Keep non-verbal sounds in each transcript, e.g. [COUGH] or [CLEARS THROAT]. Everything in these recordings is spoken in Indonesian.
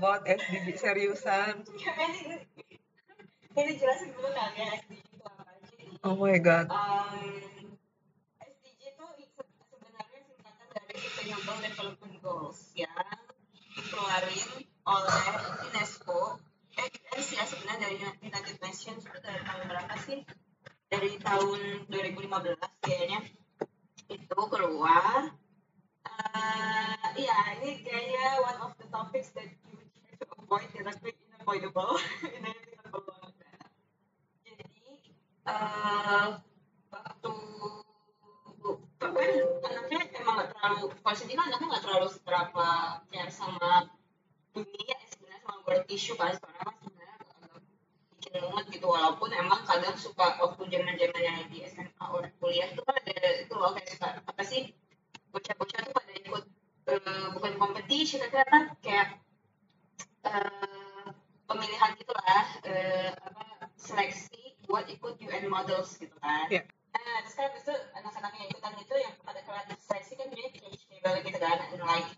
about SDG seriusan? ini, jelasin dulu kan ya SDG itu apa. Jadi, Oh my god. um, SDG itu se- sebenarnya singkatan dari Sustainable Development Goals yang dikeluarin oleh UNESCO eh sih ya sebenarnya dari United Nations itu dari tahun berapa sih dari tahun 2015 kayaknya itu keluar Eh, iya ini kayaknya one of the topics that you to avoid karena unavoidable. [LAUGHS] Inevitable banget jadi eh waktu kan anaknya emang gak terlalu kalau kan anaknya gak terlalu seberapa care sama dunia ya sebenarnya sama world issue kan sekarang kan sebenarnya bikin mumet gitu walaupun emang kadang suka waktu zaman zaman yang di SMA or kuliah tuh kan ada itu loh kayak suka apa sih bocah-bocah tuh pada ikut eh, bukan kompetisi tapi apa kayak eh, pemilihan gitulah eh, apa seleksi buat ikut UN models gitu kan. Iya. Nah, terus kan itu anak-anak yang ikutan itu yang pada kelas seleksi kan PhD balik gitu kan, and like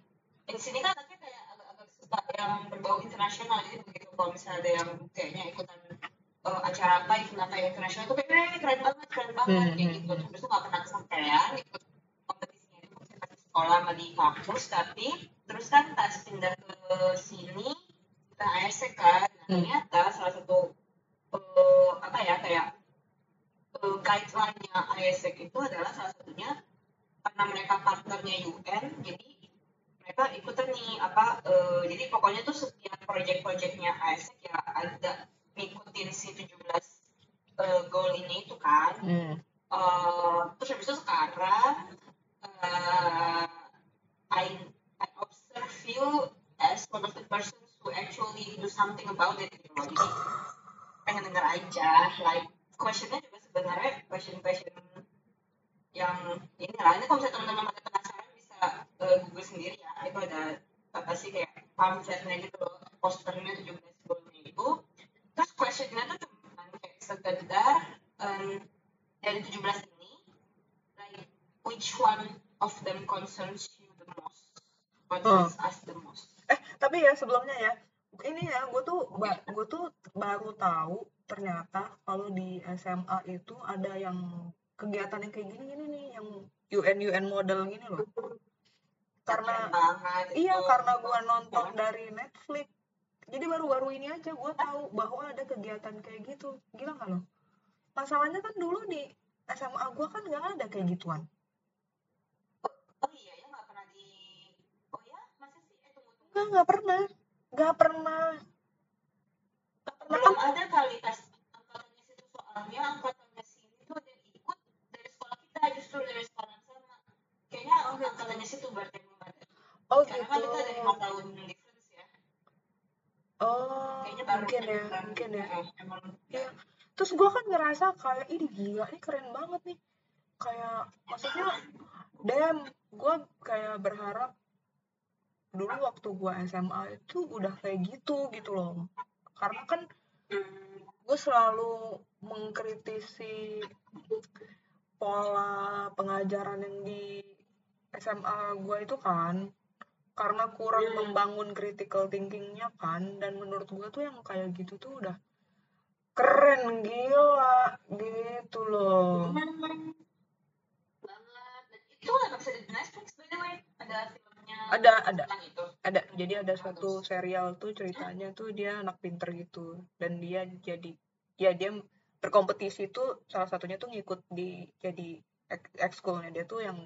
di sini kan anaknya kayak agak-agak suka yang berbau internasional jadi begitu kalau misalnya ada yang kayaknya ikutan eh, acara apa event apa yang internasional itu kayak "Eh, keren banget keren banget Hmm, kayak hmm, gitu. terus itu nggak pernah kesampaian ikut kompetisinya itu di sekolah sama di kampus tapi terus kan pas pindah ke sini kita ASC kan nah, Hmm. ternyata salah satu eh, apa ya kayak eh, guideline-nya ISEC itu adalah salah satunya karena mereka partnernya UN jadi mereka ikutan nih apa eh, jadi pokoknya tuh setiap project-projectnya ISEC ya ada ngikutin si 17 eh, goal ini itu kan Hmm. Eh, terus habis itu sekarang eh, I I observe you as one of the persons who actually do something about it gitu loh. Jadi pengen denger aja like questionnya juga sebenarnya question question yang ini lah. Ini kalau misalnya teman-teman pada penasaran bisa eh, google sendiri ya. Itu ada apa sih kayak pamfletnya gitu loh posternya 17 goalnya itu terus questionnya tuh cuma kayak sekedar em, dari 17 ini like which one of them concerns you the most? Concerns us the most Eh, tapi ya sebelumnya ya, ini ya, gue tuh, gue tuh baru tahu ternyata kalau di SMA itu ada yang kegiatan yang kayak gini-gini nih, yang UN-UN model gini loh. Karena, iya karena gue nonton dari Netflix. Jadi baru-baru ini aja gue tahu bahwa ada kegiatan kayak gitu. Gila nggak lo? Masalahnya kan dulu di SMA gue kan nggak ada kayak gituan. Oh iya ya nggak pernah di Oh ya masa sih eh tunggu tunggu Nggak, nggak pernah. Nggak pernah. Nggak pernah belum ada kali tes angkatannya situ soalnya angkatannya sini tuh ada ikut dari sekolah kita justru dari sekolah sama kayaknya angkatannya situ berarti belum ada Oh karena gitu. kan kita ada lima tahun difference ya Oh, kayaknya baru mungkin ya, mungkin ya. eh, emang Iya. Terus gue kan ngerasa kayak ini gila, ini keren banget nih. Kayak maksudnya, damn, gue kayak berharap dulu waktu gue SMA itu udah kayak gitu gitu loh. Karena kan gue selalu mengkritisi pola pengajaran yang di SMA gue itu kan karena kurang Hmm. membangun critical thinkingnya kan dan menurut gue tuh yang kayak gitu tuh udah keren gila gitu loh banget dan itu nggak bisa di Netflix by the way ada ada ada. Ada. Jadi ada suatu serial tuh ceritanya tuh dia anak pinter gitu. Dan dia jadi ya dia berkompetisi tuh salah satunya tuh ngikut di jadi ek- ekskulnya dia tuh yang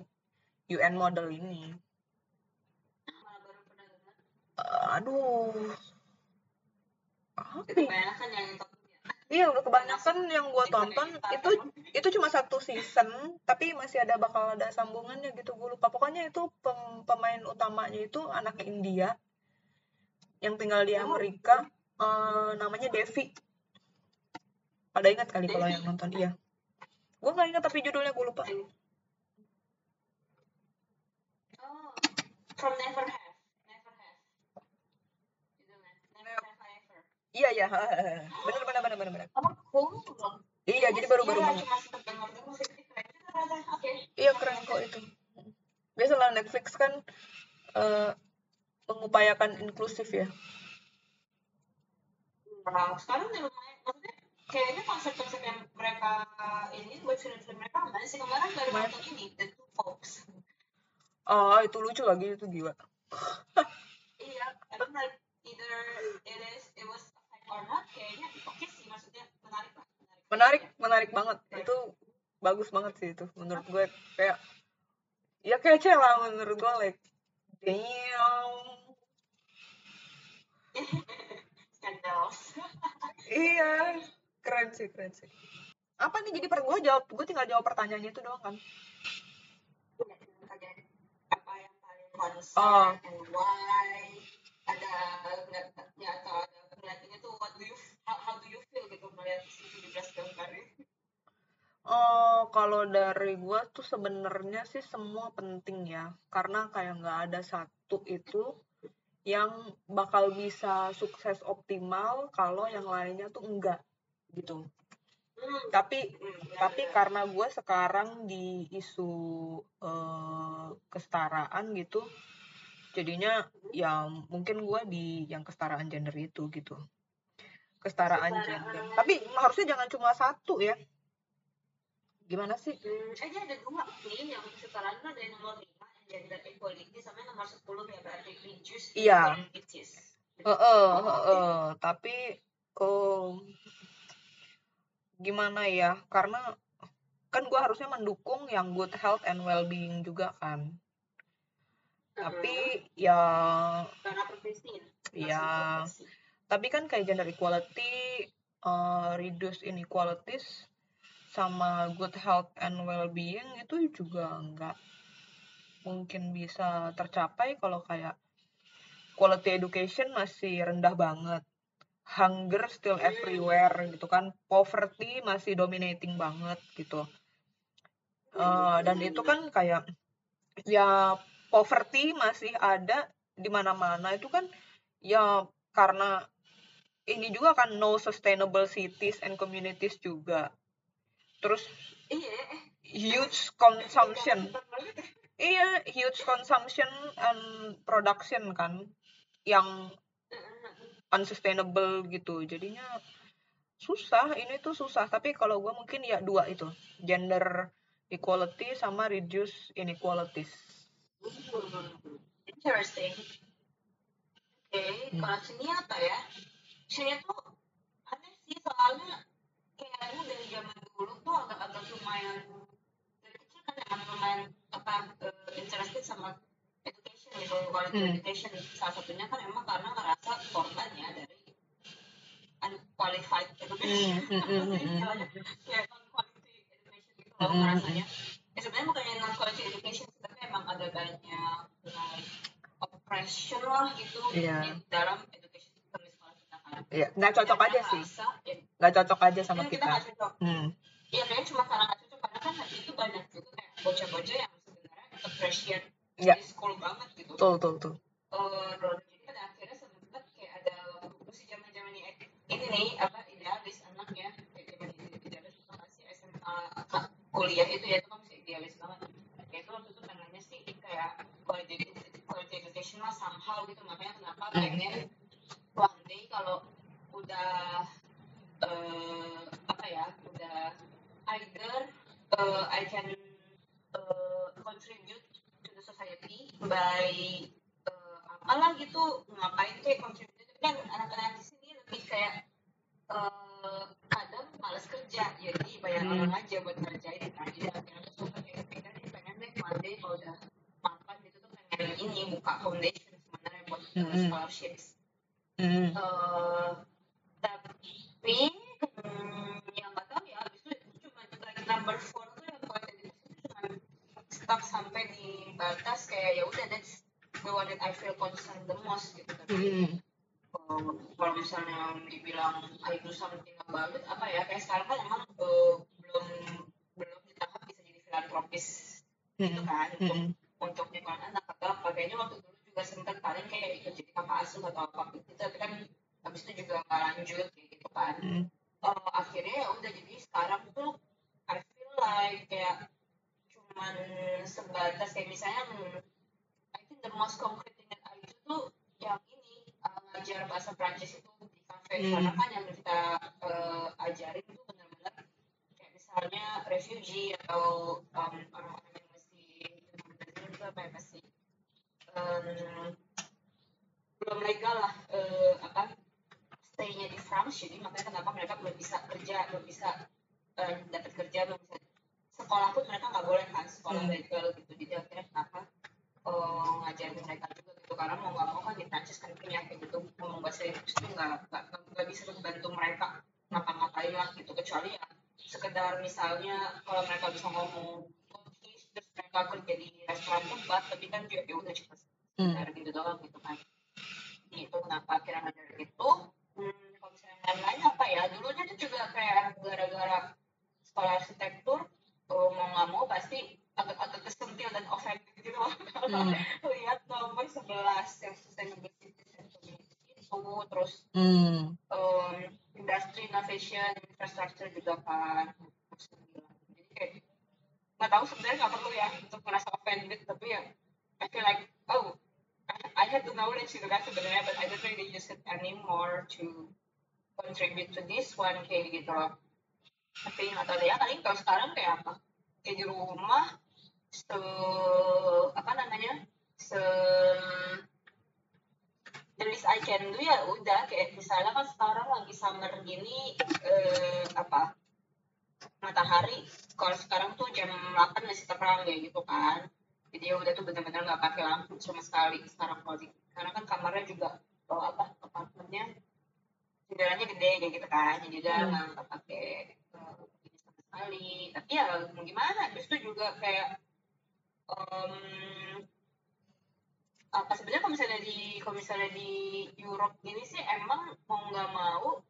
UN model ini. Aduh Iya udah kebanyakan yang gue tonton itu itu cuma satu season tapi masih ada bakal ada sambungannya gitu gue lupa. Pokoknya itu pem- pemain utamanya itu anak India yang tinggal di Oh. Amerika eh, namanya Devi. Pada ingat kali kalau yang nonton? Iya. Gue nggak ingat tapi judulnya gue lupa. Oh, from Never Have, Never Have. Judulnya. Iya [LAUGHS] bener bener bener bener bener. Apa cool dong? iya jadi baru baru Iya, banget. iya keren kok itu. Biasalah Netflix kan eh, mengupayakan inklusif ya. Nah, sekarang udah lumayan, maksudnya kayaknya konsep-konsep yang mereka ini buat film-film mereka lumayan sih? Kemarin baru nonton ini The Two Popes. oh itu lucu lagi itu gila. Iya, I don't like either it is it was or not. Kayaknya oke sih, maksudnya menarik lah. menarik menarik banget itu bagus banget sih itu menurut gue kayak ya kece lah menurut gue like damn [LAUGHS] Scandals. [LAUGHS] iya keren sih keren sih apa nih jadi per gue jawab gue tinggal jawab pertanyaannya itu doang kan Ada apa yang paling concern Oh. and why? Oh, kalau dari gue tuh sebenarnya sih semua penting ya, karena kayak nggak ada satu itu yang bakal bisa sukses optimal kalau yang lainnya tuh enggak gitu. Hmm. Tapi Hmm, tapi karena gue sekarang di isu eh, kesetaraan gitu, jadinya ya mungkin gue di yang kesetaraan gender itu gitu. Kesetaraan Kesetaraan. gender. Tapi harusnya jangan cuma satu ya. Gimana sih? Hmm, eh dia ada dua nih yang sekarang ada yang nomor 5 yang gender equality sama nomor 10 ya berarti religious Iya. inequalities. Heeh, heeh. Tapi em, gimana ya? Karena kan gue harusnya mendukung yang good health and well-being juga kan. Tapi ya, karena profesi ya. ya, Masuk profesi. tapi kan kayak gender equality, eh, reduce inequalities, sama good health and well-being itu juga nggak mungkin bisa tercapai kalau kayak quality education masih rendah banget. Hunger still everywhere gitu kan. Poverty masih dominating banget gitu. Eh, dan itu kan kayak ya poverty masih ada di mana-mana itu kan ya karena ini juga kan no sustainable cities and communities juga. Terus Iya, eh. huge consumption. Iya, huge consumption and production kan yang unsustainable gitu. Jadinya susah, ini tuh susah. Tapi kalau gue mungkin ya dua itu, gender equality sama reduce inequalities. Interesting. Oke, Hmm. kalau sini apa ya? Sini tuh aneh sih soalnya kayaknya dari zaman dulu tuh agak-agak lumayan dari kecil kan emang lumayan apa eh, interested sama education gitu, quality Hmm. education. Salah satunya kan emang karena ngerasa korban ya dari unqualified education. Hmm, hmm, hmm, hmm, kayak non-quality education gitu loh Hmm, ngerasanya. Ya sebenarnya bukannya non-quality education sih, tapi emang ada banyak like, oppression lah gitu Iya. di dalam education system di sekolah kita kan. Iya, nggak cocok aja sih. ya, Nggak cocok aja sama ya, kita kita. nggak cocok. Hmm. Iya kayaknya cuma karena nggak cocok karena kan itu banyak juga kayak bocah-bocah yang sebenarnya appreciate Iya. di school banget gitu. Betul, betul. Eh, dan jadi pada akhirnya sempet kayak ada waktu si zaman zaman ini ini nih apa idealis anak ya kayak zaman ini idealis itu masih SMA kuliah itu ya itu kan masih idealis banget kayak itu waktu itu pengennya sih kayak quality, quality education lah somehow gitu makanya kenapa Hmm. pengen one day kalau udah eh apa ya udah either eh, I can eh, contribute to the society by eh, apalah gitu ngapain kayak contribute itu kan anak-anak di sini lebih kayak eh, kadang males kerja jadi banyak Hmm. orang aja buat ngerjain nah jadi akhirnya suka kayak pengen pengen deh Monday kalau udah mapan gitu tuh pengen ini buka foundation sebenarnya buat Hmm. scholarships Hmm. Eh, tapi hmm, yang nggak tahu ya abis itu cuma like number four tuh yang buat itu cuma stuck sampai di batas kayak ya udah that's the one that I feel concerned the most gitu tapi Hmm. eh, kalau misalnya dibilang I do something about it apa ya kayak sekarang kan emang eh, belum belum di tahap bisa jadi filantropis gitu Hmm. kan untuk Hmm. untuk lingkungan anak atau apa kayaknya waktu dulu juga sempat paling kayak ikut jadi kakak asuh atau apa gitu tapi kan habis itu juga nggak lanjut kayak gitu kan Hmm. Eh, akhirnya ya udah jadi sekarang tuh I feel like kayak cuman sebatas kayak misalnya I think the most concrete thing that I do tuh yang ini eh, ngajar bahasa Prancis itu di cafe Hmm. karena kan yang kita eh, ajarin tuh benar-benar kayak misalnya refugee atau um, orang-orang yang masih apa ya masih belum legal lah eh, apa stay-nya di France jadi makanya kenapa mereka belum bisa kerja belum bisa eh, dapat kerja belum bisa sekolah pun mereka nggak boleh kan sekolah Hmm. legal gitu jadi akhirnya kenapa eh, ngajarin mereka juga gitu karena mau nggak mau kan di Prancis kan punya kayak gitu ngomong bahasa Inggris itu nggak nggak bisa membantu mereka ngapa-ngapain lah gitu kecuali ya sekedar misalnya kalau mereka bisa ngomong terus mereka kerja di restoran tempat tapi kan ya ya udah cuma Hmm. sekedar gitu doang gitu kan itu kenapa akhirnya ngajarin itu hmm, kalau misalnya yang lain apa ya dulunya tuh juga kayak gara-gara sekolah arsitektur mau nggak mau pasti agak-agak kesentil dan offended gitu loh Hmm. [LAUGHS] lihat nomor 11 yang communities itu terus Hmm. um, industri innovation infrastructure juga kan jadi kayak nggak tahu sebenarnya nggak perlu ya untuk merasa offended tapi ya I feel like oh I, had the knowledge gitu kan sebenarnya but I don't really use it anymore to contribute to this one kayak gitu loh. Tapi nggak tahu ya paling kalau sekarang kayak apa? Kayak di rumah se apa namanya se the least I can do ya udah kayak misalnya kan sekarang lagi summer gini eh, apa matahari kalau sekarang tuh jam 8 masih terang kayak gitu kan. Jadi ya udah tuh benar-benar nggak pakai lampu sama sekali sekarang kalau di karena kan kamarnya juga oh, apa apartemennya jendelanya gede kayak gitu kan. Jadi udah Hmm. nggak pakai eh, ini sama sekali. Tapi ya mau gimana terus tuh juga kayak em, apa sebenarnya kalau misalnya di kalau misalnya di Europe ini sih emang mau nggak mau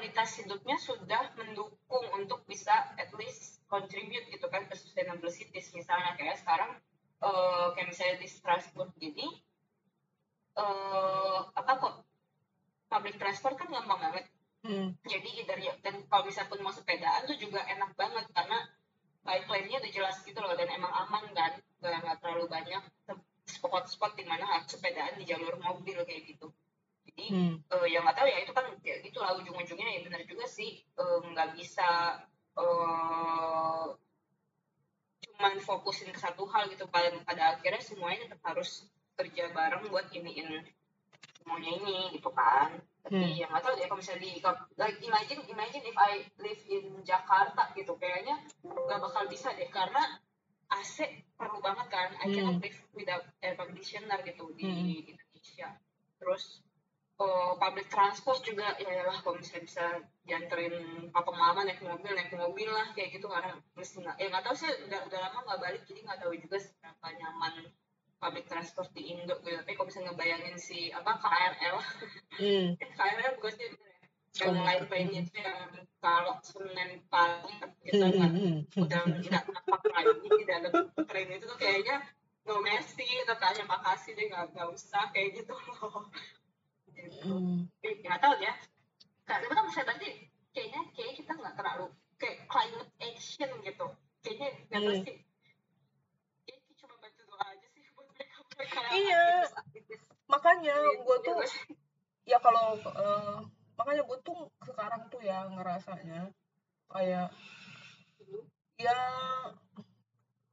kualitas hidupnya sudah mendukung untuk bisa at least contribute gitu kan ke sustainable cities. Misalnya kayak sekarang eh, kayak misalnya di Strasbourg gini eh apa kok public transport kan gampang banget. Hmm. jadi either ya dan kalau misalnya pun mau sepedaan tuh juga enak banget karena bike lane-nya udah jelas gitu loh dan emang aman kan nggak nggak terlalu banyak spot-spot di mana harus sepedaan di jalur mobil kayak gitu jadi Hmm. eh, yang nggak tahu ya itu kan ya gitu lah ujung-ujungnya ya benar juga sih eh, nggak bisa eh, cuman fokusin ke satu hal gitu pada pada akhirnya semuanya tetap harus kerja bareng buat iniin semuanya ini gitu kan tapi Hmm. yang nggak tahu ya kalau misalnya di like imagine imagine if I live in Jakarta gitu kayaknya nggak bakal bisa deh karena AC perlu banget kan I Hmm. cannot live without air conditioner gitu di Hmm. Indonesia terus oh, public transport juga ya lah kalau misalnya bisa dianterin papa mama naik mobil naik mobil lah kayak gitu karena mesti nggak ya nggak tahu sih udah udah lama nggak balik jadi nggak tahu juga seberapa nyaman public transport di Indo gitu tapi kalau misalnya ngebayangin si apa KRL [LAUGHS] Hmm. KRL bukan sih ya yang lain lainnya itu yang kalau Senin pagi kita Hmm. nggak Hmm. udah nggak [LAUGHS] nampak lagi di dalam train itu tuh kayaknya no merci atau tanya makasih deh nggak nggak usah kayak gitu loh gitu Hmm. Nggak tahu ya. Kak, tapi kan misalnya berarti kayaknya kayaknya kita nggak terlalu kayak climate action gitu. Kayaknya nggak tahu Hmm. sih kayaknya cuma bantu doa aja sih buat mereka Iya. aktivis-aktivis Makanya Iya, gue iya tuh ya kalau eh, makanya gue tuh sekarang tuh ya ngerasanya kayak ya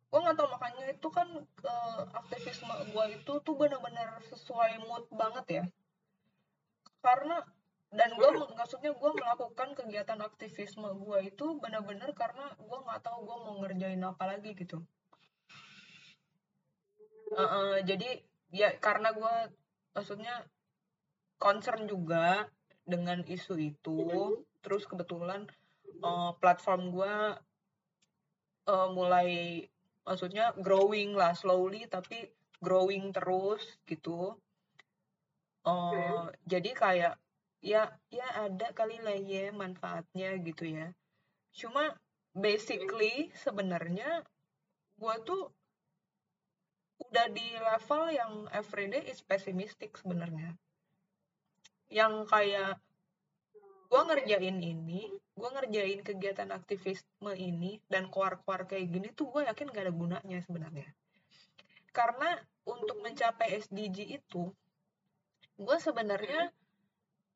gue nggak tahu makanya itu kan eh, aktivisme gue itu tuh benar-benar sesuai mood banget ya karena dan gue maksudnya gue melakukan kegiatan aktivisme gue itu benar-benar karena gue nggak tahu gue mau ngerjain apa lagi gitu. Eh, eh, jadi ya karena gue maksudnya concern juga dengan isu itu terus kebetulan eh, platform gue eh, mulai maksudnya growing lah slowly tapi growing terus gitu Eh, jadi kayak ya ya ada kali lah ya manfaatnya gitu ya. Cuma basically sebenarnya gue tuh udah di level yang everyday is pessimistic sebenarnya. Yang kayak gue ngerjain ini gue ngerjain kegiatan aktivisme ini dan keluar-keluar kayak gini tuh gue yakin gak ada gunanya sebenarnya. Karena untuk mencapai SDG itu gue sebenarnya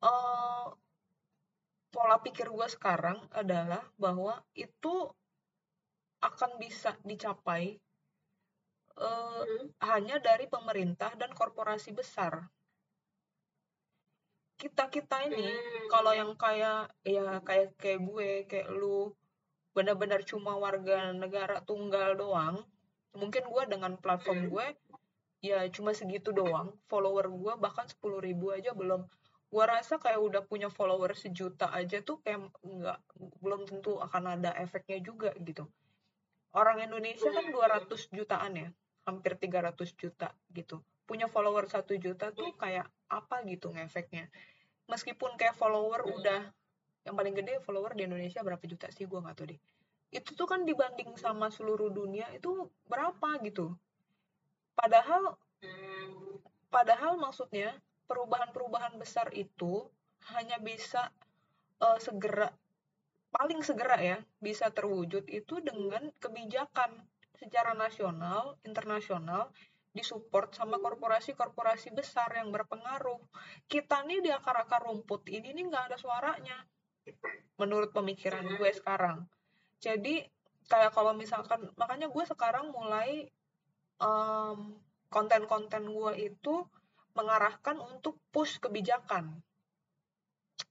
uh, pola pikir gue sekarang adalah bahwa itu akan bisa dicapai uh, hmm. hanya dari pemerintah dan korporasi besar kita kita ini hmm. kalau yang kayak ya kayak kayak gue kayak lu benar-benar cuma warga negara tunggal doang mungkin gue dengan platform hmm. gue ya cuma segitu doang. Follower gue bahkan sepuluh ribu aja belum. Gue rasa kayak udah punya follower sejuta aja tuh kayak nggak belum tentu akan ada efeknya juga gitu. Orang Indonesia kan 200 jutaan ya hampir 300 juta gitu. Punya follower satu juta tuh kayak apa gitu ngefeknya? Meskipun kayak follower udah yang paling gede follower di Indonesia berapa juta sih? Gue nggak tahu deh. Itu tuh kan dibanding sama seluruh dunia itu berapa gitu padahal padahal maksudnya perubahan-perubahan besar itu hanya bisa uh, segera paling segera ya bisa terwujud itu dengan kebijakan secara nasional internasional disupport sama korporasi-korporasi besar yang berpengaruh. Kita nih di akar-akar rumput ini nih nggak ada suaranya. Menurut pemikiran gue sekarang. Jadi kayak kalau misalkan makanya gue sekarang mulai um, konten-konten gue itu mengarahkan untuk push kebijakan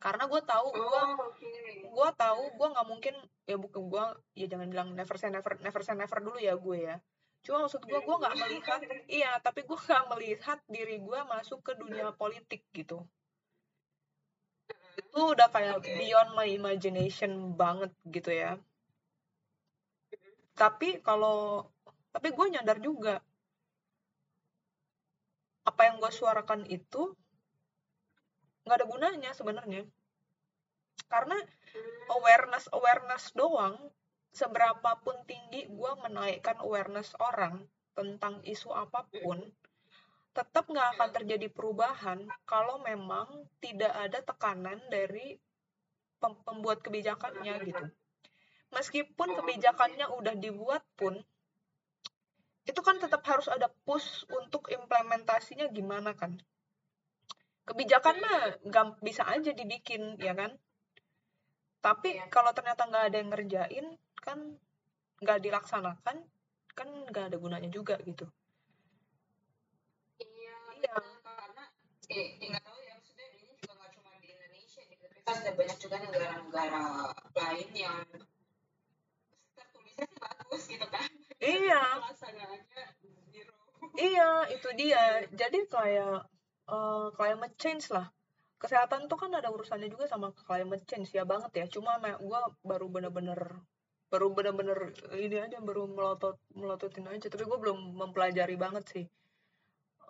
karena gue tahu gue oh, okay. gue tahu gue nggak mungkin ya bukan gue ya jangan bilang never say never never say never dulu ya gue ya cuma maksud gue gue nggak melihat [LAUGHS] iya tapi gue nggak melihat diri gue masuk ke dunia politik gitu itu udah kayak okay. beyond my imagination banget gitu ya tapi kalau tapi gue nyadar juga apa yang gue suarakan itu nggak ada gunanya sebenarnya. Karena awareness awareness doang seberapa pun tinggi gue menaikkan awareness orang tentang isu apa pun, tetap nggak akan terjadi perubahan kalau memang tidak ada tekanan dari pembuat kebijakannya gitu. Meskipun kebijakannya udah dibuat pun, itu kan tetap harus ada push untuk implementasinya gimana kan. Kebijakan mah nggak bisa aja dibikin, ya kan? Tapi kalau ternyata nggak ada yang ngerjain, kan nggak dilaksanakan kan nggak ada gunanya juga gitu iya iya karena eh nggak tahu ya maksudnya ini juga nggak cuma di Indonesia gitu tapi kan ada banyak juga negara-negara lain yang tertulisnya sih bagus gitu kan iya. Iya itu dia. Jadi kayak uh, climate change lah. Kesehatan tuh kan ada urusannya juga sama climate change ya banget ya. Cuma gue baru bener-bener baru bener-bener ini aja baru melotot melototin aja. Tapi gue belum mempelajari banget sih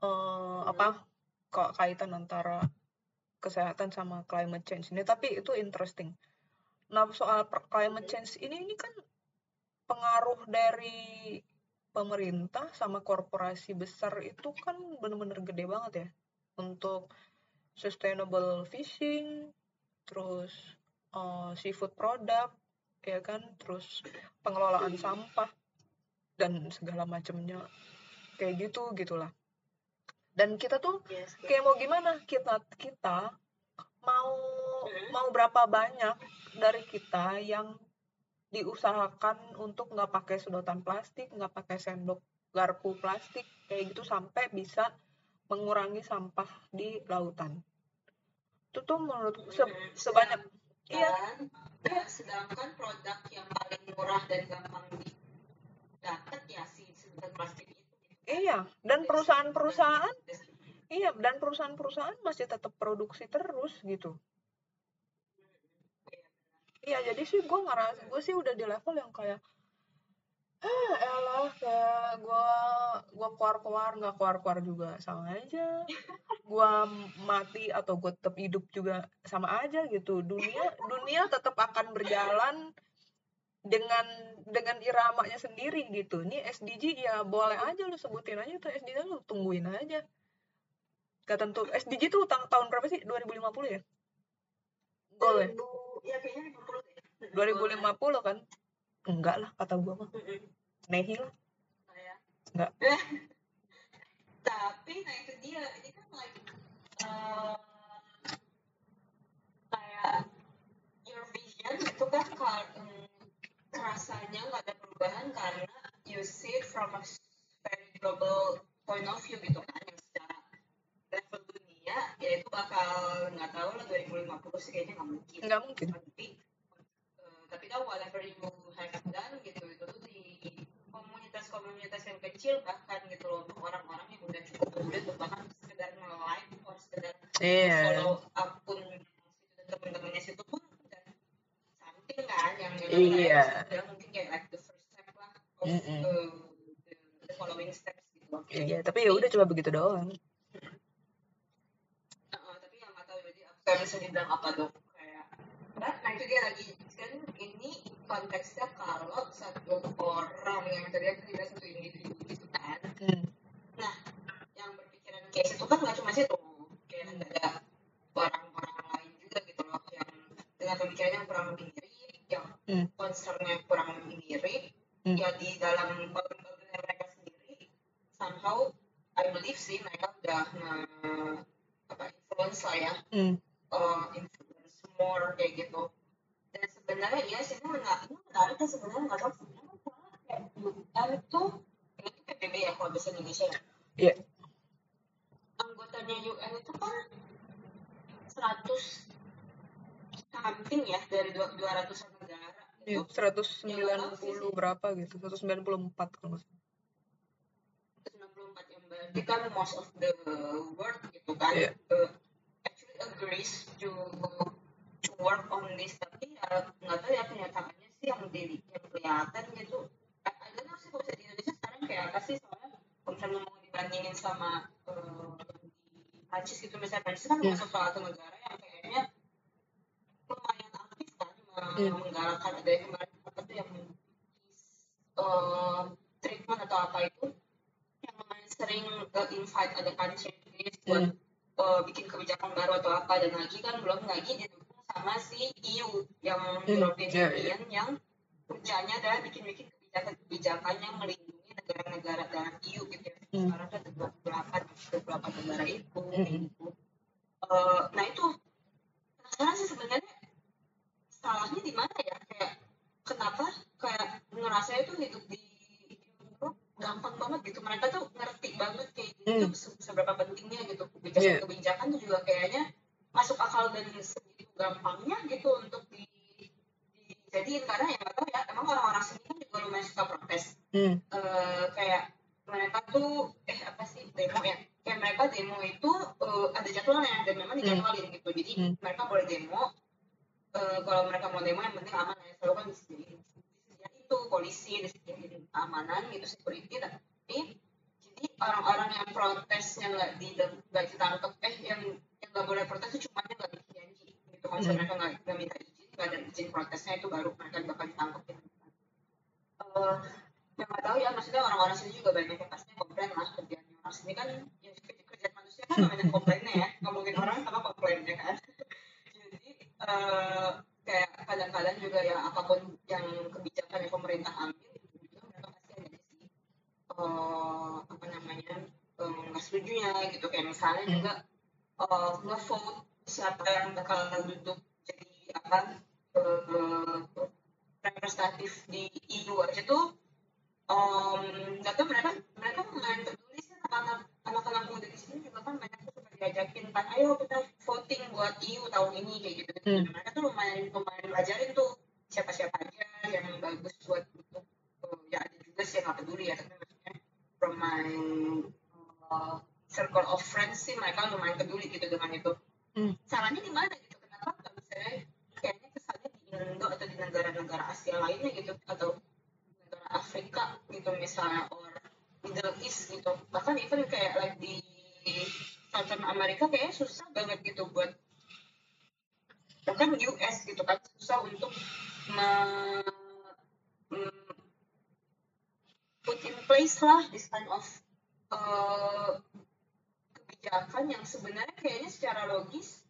uh, apa kok kaitan antara kesehatan sama climate change ini. Tapi itu interesting. Nah soal climate change ini ini kan pengaruh dari pemerintah sama korporasi besar itu kan bener-bener gede banget ya. Untuk sustainable fishing terus uh, seafood product ya kan terus pengelolaan sampah dan segala macamnya. Kayak gitu gitulah. Dan kita tuh yes, kayak mau gimana kita kita mau mau berapa banyak dari kita yang diusahakan untuk nggak pakai sedotan plastik nggak pakai sendok garpu plastik kayak gitu sampai bisa mengurangi sampah di lautan. Itu tuh menurut se sebanyak iya. Ya, sedangkan produk yang paling murah dan gampang didapat ya si sedotan plastik itu. Iya dan perusahaan-perusahaan iya dan perusahaan-perusahaan masih tetap produksi terus gitu iya jadi sih gue ngerasa gue sih udah di level yang kayak ah elah kayak gue gue keluar keluar nggak keluar keluar juga sama aja [LAUGHS] gue mati atau gue tetap hidup juga sama aja gitu dunia dunia tetap akan berjalan dengan dengan iramanya sendiri gitu ini SDG ya boleh aja lu sebutin aja tuh SDG lu tungguin aja Gak tentu. SDG tuh tahun, tahun berapa sih? 2050 ya? Goal ya? 2000 ya kayaknya 50 deh 2050 kan? Enggak lah, kata gua mah. Nehi lah. Enggak. tapi nah itu dia ini kan like uh, kayak your vision itu kan kalau mm, rasanya nggak ada perubahan karena you see it from a very global point of view gitu kan dunia ya itu bakal nggak tahu lah 2050 sih kayaknya nggak mungkin Nggak mungkin. tapi eh, tapi kan whatever you have done gitu itu tuh di komunitas-komunitas yang kecil bahkan gitu loh untuk orang-orang yang udah cukup muda tuh bahkan sekedar nge-like atau sekedar Iya. follow akun temen-temennya situ pun udah something kan yang yang Iya. kayak mungkin kayak like the first step lah of Mm-mm. uh, the, the following steps gitu. Iya, tapi ya udah cuma begitu doang. Heeh, tapi yang nggak tahu bisa dibilang apa dong kayak nah, itu dia lagi kan ini konteksnya kalau satu orang yang aku bilang satu individu gitu kan Hmm. nah yang berpikiran kayak situ kan nggak cuma situ kayak ada orang-orang lain juga gitu loh yang dengan pemikiran yang kurang mirip yang Hmm. concernnya kurang mirip Hmm. ya di dalam bubble mereka sendiri somehow I believe sih mereka udah nge- apa influence lah ya Hmm. Uh, influence more kayak gitu dan sebenarnya ya sih ini menarik ini menarik sebenarnya nggak tahu sebenarnya kayak UN itu ini tuh PBB ya kalau bahasa Indonesia ya Iya. anggotanya UN itu kan 100 something ya dari dua- 200 negara Iya, itu 190 berapa gitu. 194 kalau nggak salah. 94 yang berarti kan most of the world gitu kan Iya. uh, agrees to to work on this tapi ya nggak tahu ya kenyataannya sih yang di yang kelihatan gitu I, don't know sih kalau di Indonesia sekarang kayak apa sih soalnya kalau misalnya mau dibandingin sama uh, di Prancis gitu misalnya Prancis kan Iya. masuk salah satu negara yang kayaknya lumayan aktif kan Iya. menggalakkan ada yang kemarin apa tuh yang uh, treatment atau apa itu yang lumayan sering uh, invite ada countries buat Hmm. Uh, bikin kebijakan baru atau apa dan lagi kan belum lagi didukung sama si EU yang Hmm, European iya, iya. Union yang kerjanya adalah bikin-bikin kebijakan-kebijakan yang melindungi negara-negara dalam EU gitu ya. Hmm. Sekarang ada 28 28 negara itu Hmm. gitu. Uh, nah itu penasaran sih sebenarnya salahnya di mana ya kayak kenapa kayak ngerasa itu hidup di gampang banget gitu. Mereka tuh ngerti banget kayak gitu Hmm. se- seberapa pentingnya gitu. Iya. kebijakan-kebijakan tuh juga kayaknya masuk akal dan segitu gampangnya gitu untuk di, dijadiin. Karena ya nggak tahu ya emang orang-orang sini kan juga lumayan suka protes. Hmm. Eh, kayak mereka tuh eh apa sih demo ya? Kayak mereka demo itu eh, ada jadwalnya dan memang dijadwalin gitu. Jadi Hmm. mereka boleh demo. Eh, kalau mereka mau demo yang penting aman ya selalu kan disediain disediain itu polisi disediain keamanan gitu security tapi jadi orang-orang yang protesnya nggak di nggak ditangkap eh yang yang nggak boleh protes itu cuma yang nggak bikin janji gitu kalau Hmm. mereka nggak nggak minta izin nggak ada izin protesnya itu baru mereka bakal ditangkap gitu. Eh, yang nggak tahu ya maksudnya orang-orang sini juga banyak yang pasti komplain lah kerjaan orang sini kan ya kerjaan manusia kan banyak komplainnya ya ngomongin orang sama komplainnya kan [LAUGHS] jadi eh, kayak kadang-kadang juga ya apa pun yang kebijakan yang pemerintah ambil itu juga mereka pasti ada sih eh, apa namanya eh, nggak setuju nya gitu kayak misalnya Hmm. juga eh, nge-vote siapa yang bakal duduk jadi apa eh, representatif di EU aja tuh um, tahu mereka mereka lumayan peduli sih anak anak-anak muda di sini juga kan banyak diajakin kan ayo kita voting buat EU tahun ini kayak gitu. Gitu Hmm. mereka tuh lumayan lumayan belajarin tuh siapa-siapa aja yang bagus buat untuk uh, ya ada juga sih yang nggak peduli ya tapi maksudnya from my uh, circle of friends sih mereka lumayan peduli gitu dengan itu. Hmm. salahnya di mana gitu? Kenapa nggak misalnya kayaknya kesannya di Indo atau di negara-negara Asia lainnya gitu atau negara Afrika gitu misalnya or Middle East gitu. Bahkan even kayak like di Southern Amerika kayaknya susah banget gitu buat bahkan US gitu kan susah untuk me, mm, put in place lah this kind of uh, kebijakan yang sebenarnya kayaknya secara logis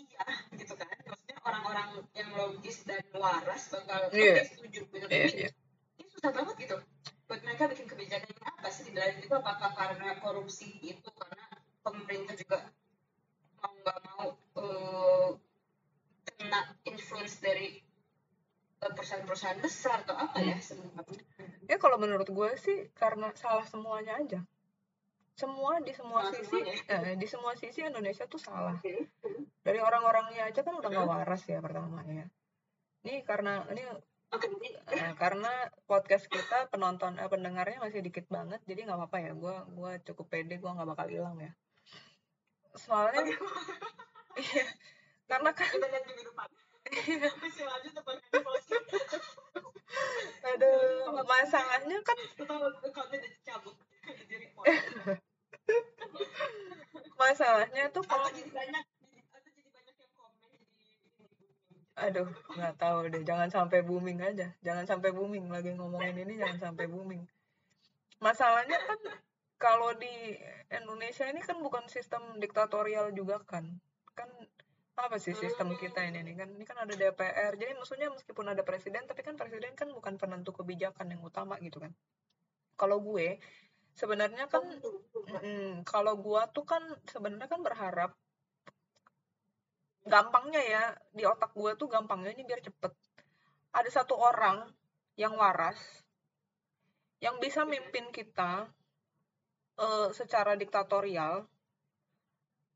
iya gitu kan maksudnya orang-orang yang logis dan waras bakal oke Iya. setuju gitu tapi iya. ini susah banget gitu buat mereka bikin kebijakan ini apa sih di dalam itu apakah karena korupsi itu karena pemerintah juga mau nggak mau eh, kena influence dari eh, perusahaan-perusahaan besar atau apa ya sebenarnya? Ya kalau menurut gue sih karena salah semuanya aja. Semua di semua Salah sisi semuanya. eh, di semua sisi Indonesia tuh salah. Oke. dari orang-orangnya aja kan udah nggak waras ya pertama ya ini karena ini eh, karena podcast kita penonton eh, pendengarnya masih dikit banget jadi nggak apa-apa ya. Gue gua cukup pede gue nggak bakal hilang ya. Soalnya [LAUGHS] iya karena kan kita lihat depan. [LAUGHS] Lanjut apa? aduh masalahnya kan [LAUGHS] masalahnya tuh kalau jadi banyak aduh nggak tahu deh jangan sampai booming aja. Jangan sampai booming lagi ngomongin ini jangan sampai booming. Masalahnya kan kalau di Indonesia ini kan bukan sistem diktatorial juga kan. Kan apa sih sistem kita ini? Nih kan ini kan ada DPR jadi maksudnya meskipun ada presiden tapi kan presiden kan bukan penentu kebijakan yang utama gitu kan. Kalau gue sebenarnya kan mm, kalau gua tuh kan sebenarnya kan berharap gampangnya ya di otak gua tuh gampangnya ini biar cepet. Ada satu orang yang waras yang bisa mimpin kita eh, secara diktatorial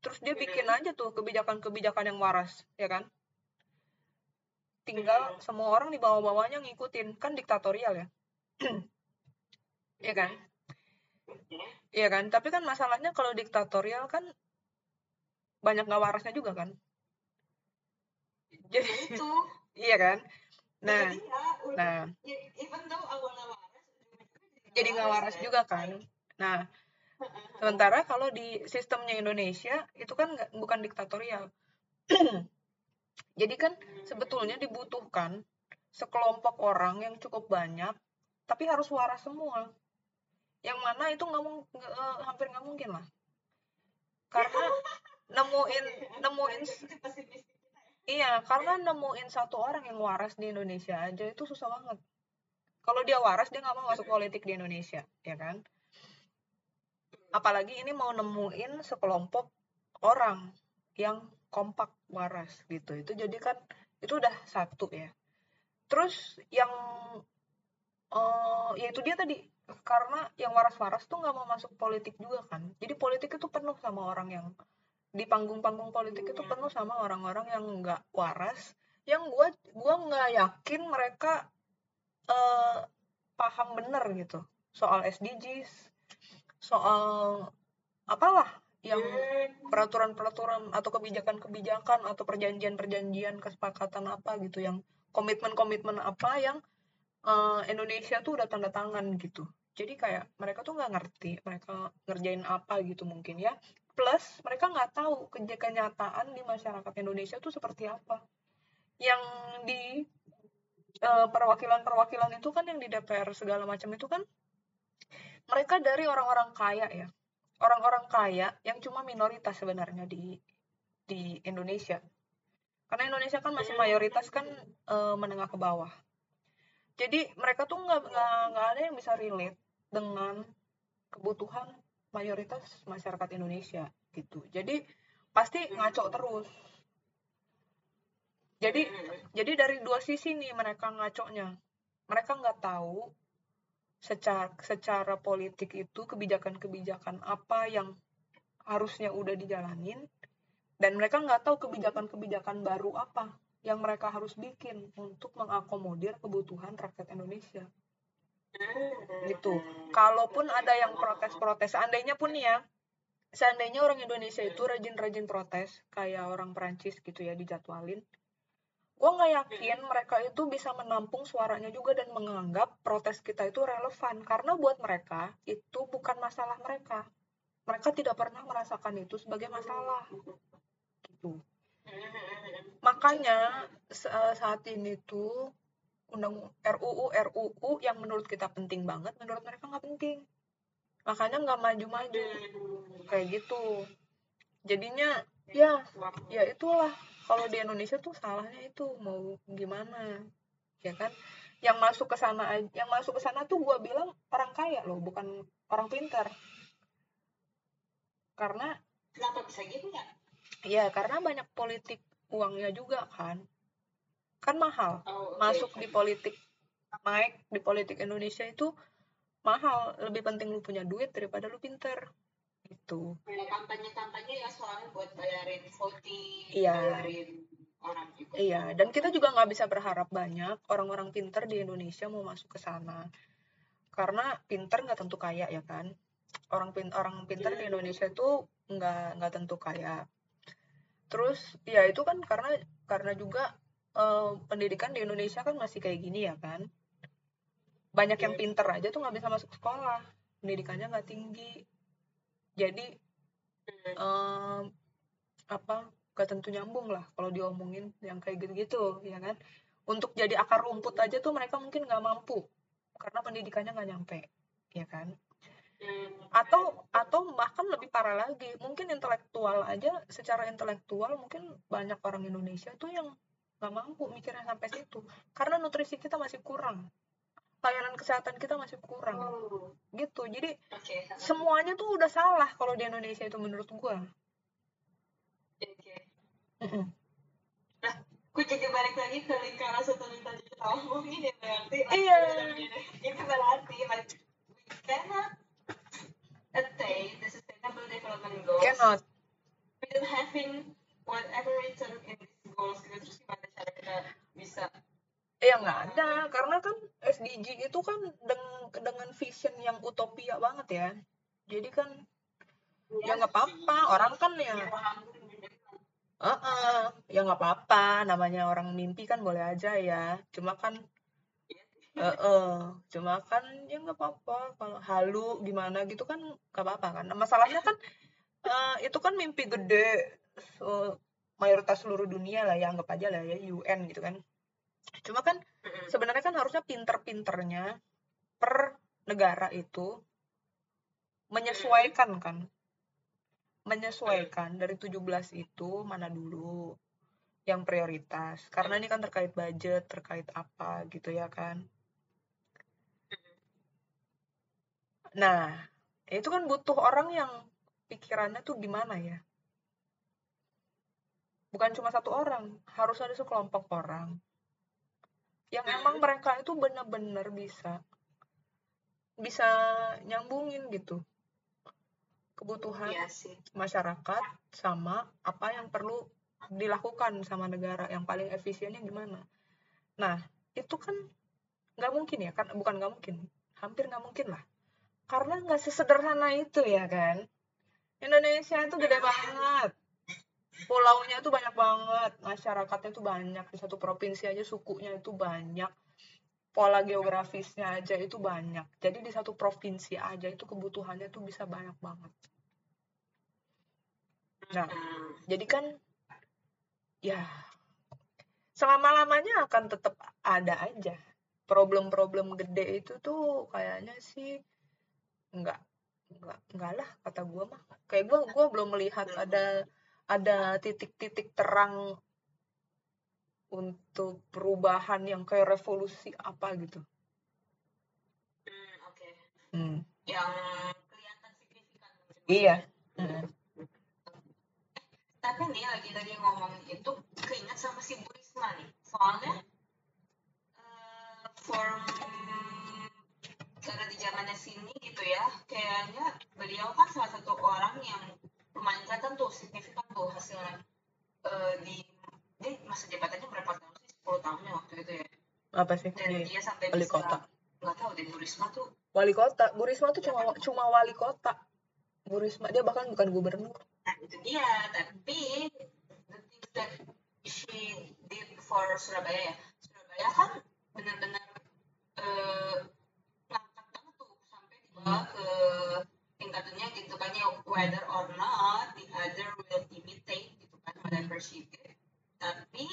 terus dia bikin aja tuh kebijakan-kebijakan yang waras ya kan? Tinggal semua orang di bawah-bawahnya ngikutin. Kan diktatorial ya? [CLEARS THROAT] Ya kan? Iya. Kan, tapi kan masalahnya kalau diktatorial kan banyak nggak warasnya juga kan. Jadi itu. [LAUGHS] iya kan. Nah, jadi nah. Even though awalnya waras jadi nggak waras ya. juga kan. Nah, sementara kalau di sistemnya Indonesia itu kan nggak bukan diktatorial. [CLEARS THROAT] jadi kan sebetulnya dibutuhkan sekelompok orang yang cukup banyak, tapi harus waras semua. Yang mana itu nggak eh, hampir nggak mungkin lah. Karena [LAUGHS] nemuin nemuin itu pesimis kita ya Iya, karena nemuin satu orang yang waras di Indonesia aja itu susah banget. Kalau dia waras, dia nggak mau masuk politik di Indonesia, ya kan? Apalagi ini mau nemuin sekelompok orang yang kompak waras gitu. Itu jadi kan itu udah satu ya. Terus yang eh ya itu dia tadi karena yang waras-waras tuh nggak mau masuk politik juga kan. Jadi politik itu penuh sama orang yang di panggung-panggung politik itu Iya. penuh sama orang-orang yang nggak waras yang gua gua nggak yakin mereka eh paham bener gitu soal SDGs soal apalah yang peraturan-peraturan atau kebijakan-kebijakan atau perjanjian-perjanjian kesepakatan apa gitu yang komitmen-komitmen apa yang eh, Indonesia tuh udah tanda tangan gitu. Jadi kayak mereka tuh nggak ngerti mereka ngerjain apa gitu mungkin ya. Plus mereka nggak tahu ke- kenyataan di masyarakat Indonesia tuh seperti apa. Yang di eh, perwakilan-perwakilan itu kan yang di DPR segala macam itu kan mereka dari orang-orang kaya ya. Orang-orang kaya yang cuma minoritas sebenarnya di di Indonesia. Karena Indonesia kan masih mayoritas kan eh, menengah ke bawah. Jadi mereka tuh nggak nggak nggak ada yang bisa relate dengan kebutuhan mayoritas masyarakat Indonesia gitu. Jadi pasti ngaco terus. Jadi jadi dari dua sisi nih mereka ngaconya. Mereka nggak tahu secara secara politik itu kebijakan-kebijakan apa yang harusnya udah dijalanin dan mereka nggak tahu kebijakan-kebijakan baru apa yang mereka harus bikin untuk mengakomodir kebutuhan rakyat Indonesia. Gitu. Kalaupun ada yang protes-protes seandainya pun nih ya seandainya orang Indonesia itu rajin-rajin protes kayak orang Perancis gitu ya dijadwalin gue nggak yakin mereka itu bisa menampung suaranya juga dan menganggap protes kita itu relevan. Karena buat mereka itu bukan masalah mereka. Mereka tidak pernah merasakan itu sebagai masalah. Gitu. Makanya eh, saat ini tuh undang RUU RUU yang menurut kita penting banget menurut mereka nggak penting. Makanya nggak maju-maju. Kayak gitu. Jadinya ya ya itulah kalau di Indonesia tuh salahnya itu mau gimana ya kan? Yang masuk ke sana yang masuk ke sana tuh gua bilang orang kaya loh bukan orang pintar. Karena kenapa bisa gitu ya? Ya karena banyak politik uangnya juga kan. Kan mahal. Oh, oke. masuk di politik naik di politik Indonesia itu mahal. Lebih penting lu punya duit daripada lu pinter gitu. Kayak kampanye-kampanye ya soalnya buat bayarin voting, Iya. bayarin orang juga. iya dan kita juga nggak bisa berharap banyak orang-orang pinter di Indonesia mau masuk ke sana. Karena pinter nggak tentu kaya ya kan? Orang pin orang pinter di Indonesia itu nggak nggak tentu kaya. Terus ya itu kan karena karena juga eh, pendidikan di Indonesia kan masih kayak gini ya kan? Banyak yang pinter aja tuh nggak bisa masuk sekolah. Pendidikannya nggak tinggi jadi em, apa gak tentu nyambung lah kalau diomongin yang kayak gitu-gitu ya kan? Untuk jadi akar rumput aja tuh mereka mungkin nggak mampu karena pendidikannya nggak nyampe ya kan? Hmm. atau atau bahkan lebih parah lagi mungkin intelektual aja secara intelektual mungkin banyak orang Indonesia tuh yang nggak mampu mikirnya sampai situ karena nutrisi kita masih kurang layanan kesehatan kita masih kurang Oh, gitu jadi Oke. semuanya tuh udah salah kalau di Indonesia itu menurut gua Oke. Mm-mm. Gue jadi balik lagi ke lingkaran setelah tadi kita omongin ya berarti. Iya. Itu berarti like we cannot attain the sustainable development goals cannot without having whatever written in these goals gitu. Terus gimana cara kita bisa ya nggak ada. Karena kan SDG itu kan deng- dengan vision yang utopia banget ya. Jadi kan ya nggak apa-apa. Orang kan ya Heeh, ya nggak apa-apa. Namanya orang mimpi kan boleh aja ya. Cuma kan Heeh, cuma kan ya nggak apa-apa. Kalau halu gimana gitu kan nggak apa-apa kan. Masalahnya kan eh, itu kan mimpi gede. So, mayoritas seluruh dunia lah ya. Anggap aja lah ya UN gitu kan cuma kan sebenarnya kan harusnya pinter-pinternya per negara itu menyesuaikan kan. Menyesuaikan dari 17 itu mana dulu yang prioritas. Karena ini kan terkait budget terkait apa gitu ya kan. Nah itu kan butuh orang yang pikirannya tuh gimana ya? Bukan cuma satu orang harus ada sekelompok orang yang emang mereka itu bener-bener bisa bisa nyambungin gitu. Kebutuhan Iya sih. masyarakat sama apa yang perlu dilakukan sama negara yang paling efisiennya gimana. Nah itu kan nggak mungkin ya kan bukan nggak mungkin hampir nggak mungkin lah. Karena nggak sesederhana itu ya kan. Indonesia itu gede banget pulaunya itu banyak banget masyarakatnya itu banyak di satu provinsi aja sukunya itu banyak pola geografisnya aja itu banyak. Jadi di satu provinsi aja itu kebutuhannya tuh bisa banyak banget. Nah jadi kan ya selama lamanya akan tetap ada aja. Problem-problem gede itu tuh kayaknya sih nggak nggak nggak lah kata gua mah. Kayak gua gua belum melihat ada ada titik-titik terang untuk perubahan yang kayak revolusi apa gitu Hmm, Oke. hmm. Yang kelihatan signifikan. iya Hmm. Tapi nih lagi tadi ngomongin itu keinget sama si Bu Risma nih. Soalnya eh, form karena di zamannya sini gitu ya, kayaknya beliau kan salah satu orang yang kelihatan tuh signifikan tuh hasilnya Eh, di dia masa jabatannya berapa tahun sih? 10 tahun ya waktu itu ya. apa sih Dan Di dia sampai wali bisa kota nggak tahu deh Bu Risma tuh wali kota Bu Risma tuh cuma cuma wali kota Bu Risma dia bahkan bukan gubernur Nah, itu dia. Tapi the things that she did for Surabaya ya. Surabaya kan benar-benar eh, ngangkat banget tuh sampai dibawa ke tingkat dunia gitu kan ya whether or not whatever she did tapi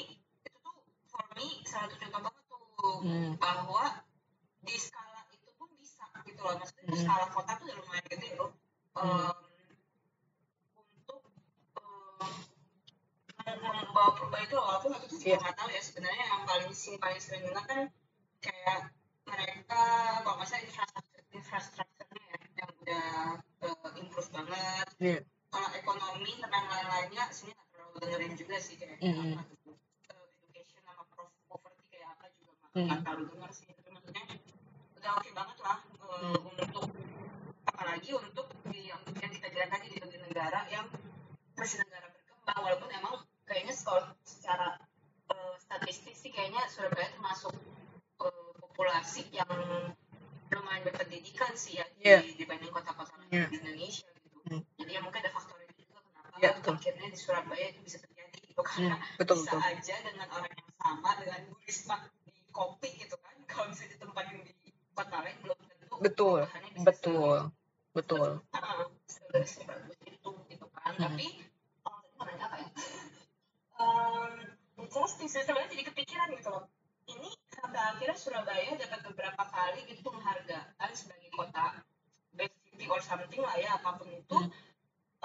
itu tuh for me salah satu contoh banget tuh hmm. bahwa di skala itu pun bisa gitu loh. Maksudnya hmm. skala kota tuh udah lumayan gede gitu, loh um, untuk um, membawa perubahan itu loh. Walaupun aku tuh juga iya. nggak tahu ya sebenarnya yang paling sing paling sering dengar kan kayak mereka kalau misalnya infrastruktur infrastrukturnya ya yang udah uh, improve banget. Yeah. kalau ekonomi dan lain-lainnya sebenarnya dengerin juga sih kayak Mhm. apa Uh, education sama poverty kayak apa juga Mhm. nggak terlalu denger sih tapi maksudnya udah oke banget lah uh, untuk apalagi untuk di yang, yang kita bilang tadi di di negara yang masih negara berkembang walaupun emang kayaknya sekolah secara uh, statistik sih kayaknya Surabaya termasuk uh, populasi yang lumayan berpendidikan sih ya Iya. di, dibanding kota-kota Iya. di Indonesia gitu. Hmm. Jadi ya mungkin ada faktor itu Iya, betul. akhirnya di Surabaya itu bisa terjadi gitu Hmm, karena betul bisa betul. aja dengan orang yang sama dengan Bu Risma di kopi gitu kan kalau bisa ditempatin di kota lain belum tentu Betul, betul, betul. se- ah, se- sebagus itu gitu kan Hmm. tapi oh apa ya [LAUGHS] um, injustice sebenarnya jadi kepikiran gitu loh ini sampai akhirnya Surabaya dapat beberapa kali gitu penghargaan sebagai kota best city or something lah ya apa pun itu Hmm.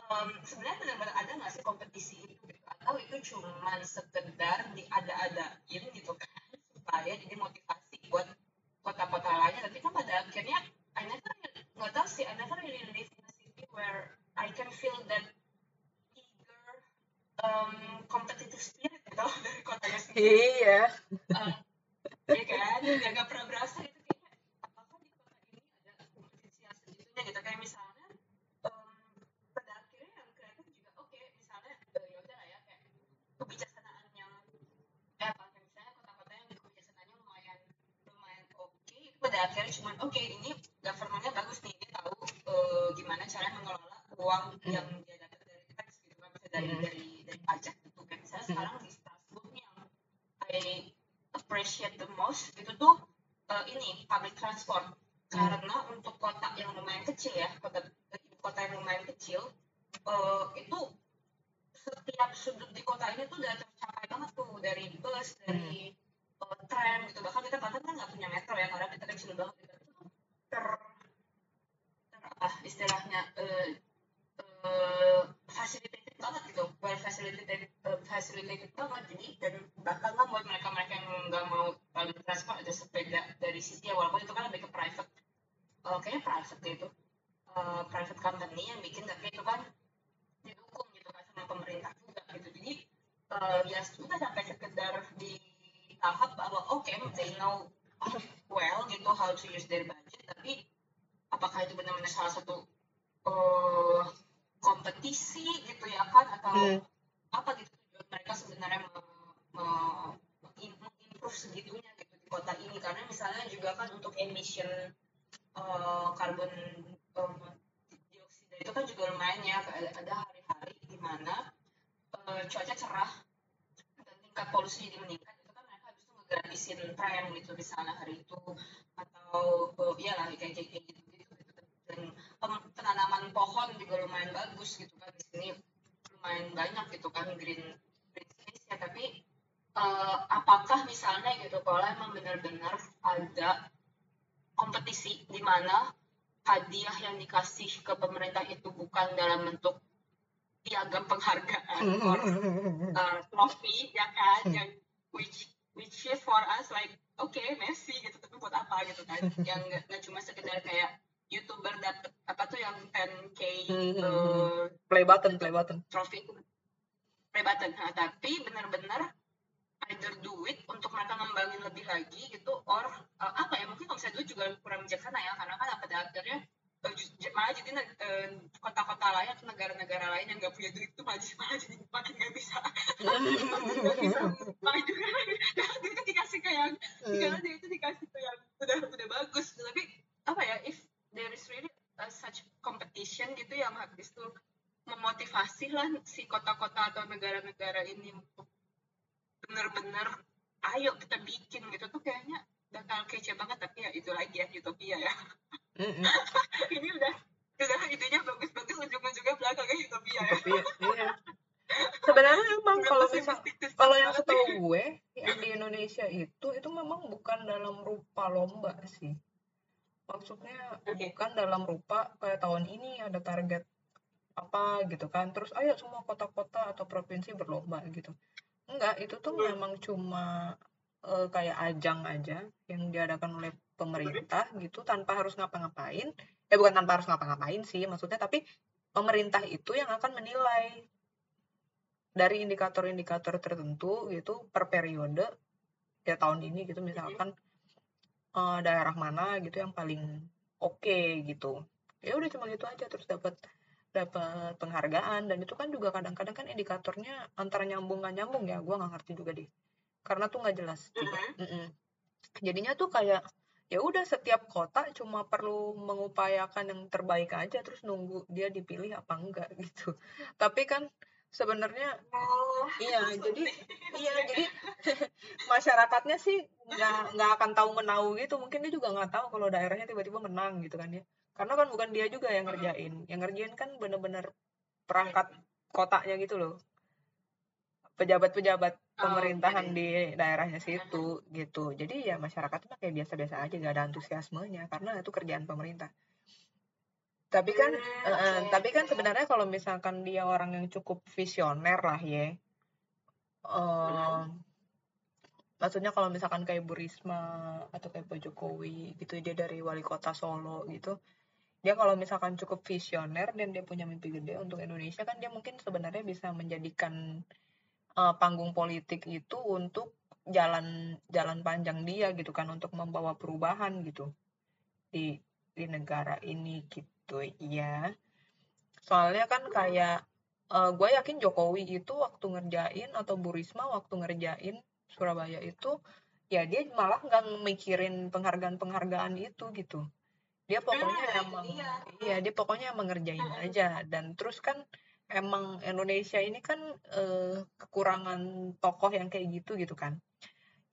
Um, sebenarnya benar-benar ada nggak sih kompetisi itu? Gitu atau itu cuman sekedar diada-adain gitu kan? Supaya jadi motivasi buat kota-kota lainnya. Tapi kan pada akhirnya I never nggak tahu sih I never really live in a city where I can feel that eager um, competitive spirit gitu dari [LAUGHS] kotanya sendiri. Iya. um, ya kan? Nggak pernah berasa itu kayaknya apakah di kota ini ada kompetisi yang segitunya gitu kayak misalnya um, pada akhirnya yang kreatif juga oke misalnya eh, ya udah lah ya kayak kebijaksanaan yang eh apa kayak misalnya kota-kota yang kebijaksanaannya lumayan lumayan akhirnya cuman oke ini governmentnya bagus nih dia tahu eh, gimana cara mengelola uang Hmm. yang dia dapat dari tax gitu kan bisa dari Hmm. dari dari pajak gitu kan misalnya Hmm. sekarang di Strasbourg yang I appreciate the most itu tuh eh, ini public transport karena untuk kota yang lumayan kecil ya kota kota yang lumayan kecil eh, itu setiap sudut di kota ini tuh udah tercapai banget tuh dari bus dari eh, tram gitu bahkan kita kan nggak punya metro ya karena kita kecil banget gitu. itu tuh ter, ter apa istilahnya eh, eh, facilitated banget gitu well facilitated eh, facilitated banget jadi dan bahkan kan buat mereka mereka yang nggak mau public transport ada sepeda dari sisi ya walaupun itu kan lebih ke private eh, kayaknya private deh itu eh, private company yang bikin tapi itu kan didukung gitu kan sama pemerintah juga gitu jadi eh, ya sudah sampai sekedar di tahap bahwa oke they know well gitu how to use their budget tapi apakah itu benar-benar salah satu eh, kompetisi gitu ya kan atau Hmm. apa gitu tujuan mereka sebenarnya me- me- me- mengimprove segitunya gitu di kota ini karena misalnya juga kan untuk emission eh, karbon em, dioksida itu kan juga lumayan ya ada, ada hari-hari di mana eh, cuaca cerah dan tingkat polusi jadi meningkat itu kan mereka habis itu ngegratisin tram gitu misalnya hari itu atau eh, ya lah kayak kayak kayak gitu gitu dan pem- penanaman pohon juga lumayan bagus gitu kan di sini lumayan banyak gitu kan green green space ya tapi eh, apakah misalnya gitu kalau emang benar-benar ada kompetisi di mana hadiah yang dikasih ke pemerintah itu bukan dalam bentuk piagam penghargaan or uh, trophy ya kan Hmm. yang which which is for us like oke Messi gitu tapi buat apa gitu kan yang nggak nggak cuma sekedar kayak youtuber dapet apa tuh yang 10k Hmm, uh, Play button, play button. trofi itu play button. Nah, tapi benar-benar either do it untuk mereka ngembangin lebih lagi gitu. Or uh, apa ya mungkin kalau misalnya dulu juga kurang bijaksana ya karena kan pada akhirnya uh, malah jadi uh, kota-kota lain atau negara-negara lain yang nggak punya duit itu malah jadi, malah jadi makin nggak bisa. [LAUGHS] Nggak bisa. Maju duit itu dikasih ke yang karena duit itu dikasih ke yang udah udah bagus. Tapi apa ya if there is really uh, such competition gitu yang habis tuh memotivasi lah si kota-kota atau negara-negara ini untuk bener-bener ayo kita bikin gitu tuh kayaknya bakal kece banget tapi ya itu lagi ya utopia ya Mm-mm. [LAUGHS] ini udah udah idenya bagus-bagus ujung-ujungnya belakangnya utopia ya iya. Sebenarnya emang Nggak kalau misal kalau yang setahu gue yang di Indonesia itu itu memang bukan dalam rupa lomba sih. Maksudnya Oke. bukan dalam rupa kayak tahun ini ada target apa gitu kan. Terus ayo semua kota-kota atau provinsi berlomba gitu. enggak itu tuh memang cuma eh, kayak ajang aja yang diadakan oleh pemerintah gitu tanpa harus ngapa-ngapain ya bukan tanpa harus ngapa-ngapain sih maksudnya tapi pemerintah itu yang akan menilai dari indikator-indikator tertentu gitu per periode ya tahun ini gitu misalkan eh, daerah mana gitu yang paling oke gitu. Ya udah cuma gitu aja terus dapat dapat penghargaan dan itu kan juga kadang-kadang kan indikatornya antara nyambung nggak nyambung ya gue nggak ngerti juga deh. Karena tuh nggak jelas juga jadinya tuh kayak ya udah setiap kota cuma perlu mengupayakan yang terbaik aja terus nunggu dia dipilih apa enggak [LAUGHS] gitu. Tapi kan sebenarnya Oh, iya jadi iya jadi [LAUGHS] masyarakatnya sih nggak nggak akan tahu menau gitu. Mungkin dia juga nggak tahu kalau daerahnya tiba-tiba menang gitu kan ya. Karena kan bukan dia juga yang ngerjain. Yang ngerjain kan bener-bener perangkat kotanya gitu loh. Pejabat-pejabat Oh, pemerintahan oke. di daerahnya situ gitu. Jadi ya masyarakat mah kayak biasa-biasa aja gak ada antusiasmenya. Karena itu kerjaan pemerintah tapi kan Hmm, eh, eh, oke. tapi kan sebenarnya kalau misalkan dia orang yang cukup visioner lah ya eh, maksudnya kalau misalkan kayak Bu Risma atau kayak Pak Jokowi gitu dia dari wali kota Solo gitu dia kalau misalkan cukup visioner dan dia punya mimpi gede untuk Indonesia kan dia mungkin sebenarnya bisa menjadikan eh, panggung politik itu untuk jalan jalan panjang dia gitu kan untuk membawa perubahan gitu di di negara ini gitu ya soalnya kan kayak gue yakin Jokowi itu waktu ngerjain atau Bu Risma waktu ngerjain Surabaya itu ya dia malah nggak mikirin penghargaan-penghargaan itu gitu. Dia pokoknya Hmm, emang iya. iya dia pokoknya emang ngerjain aja. Dan terus kan emang Indonesia ini kan eh, kekurangan tokoh yang kayak gitu gitu kan.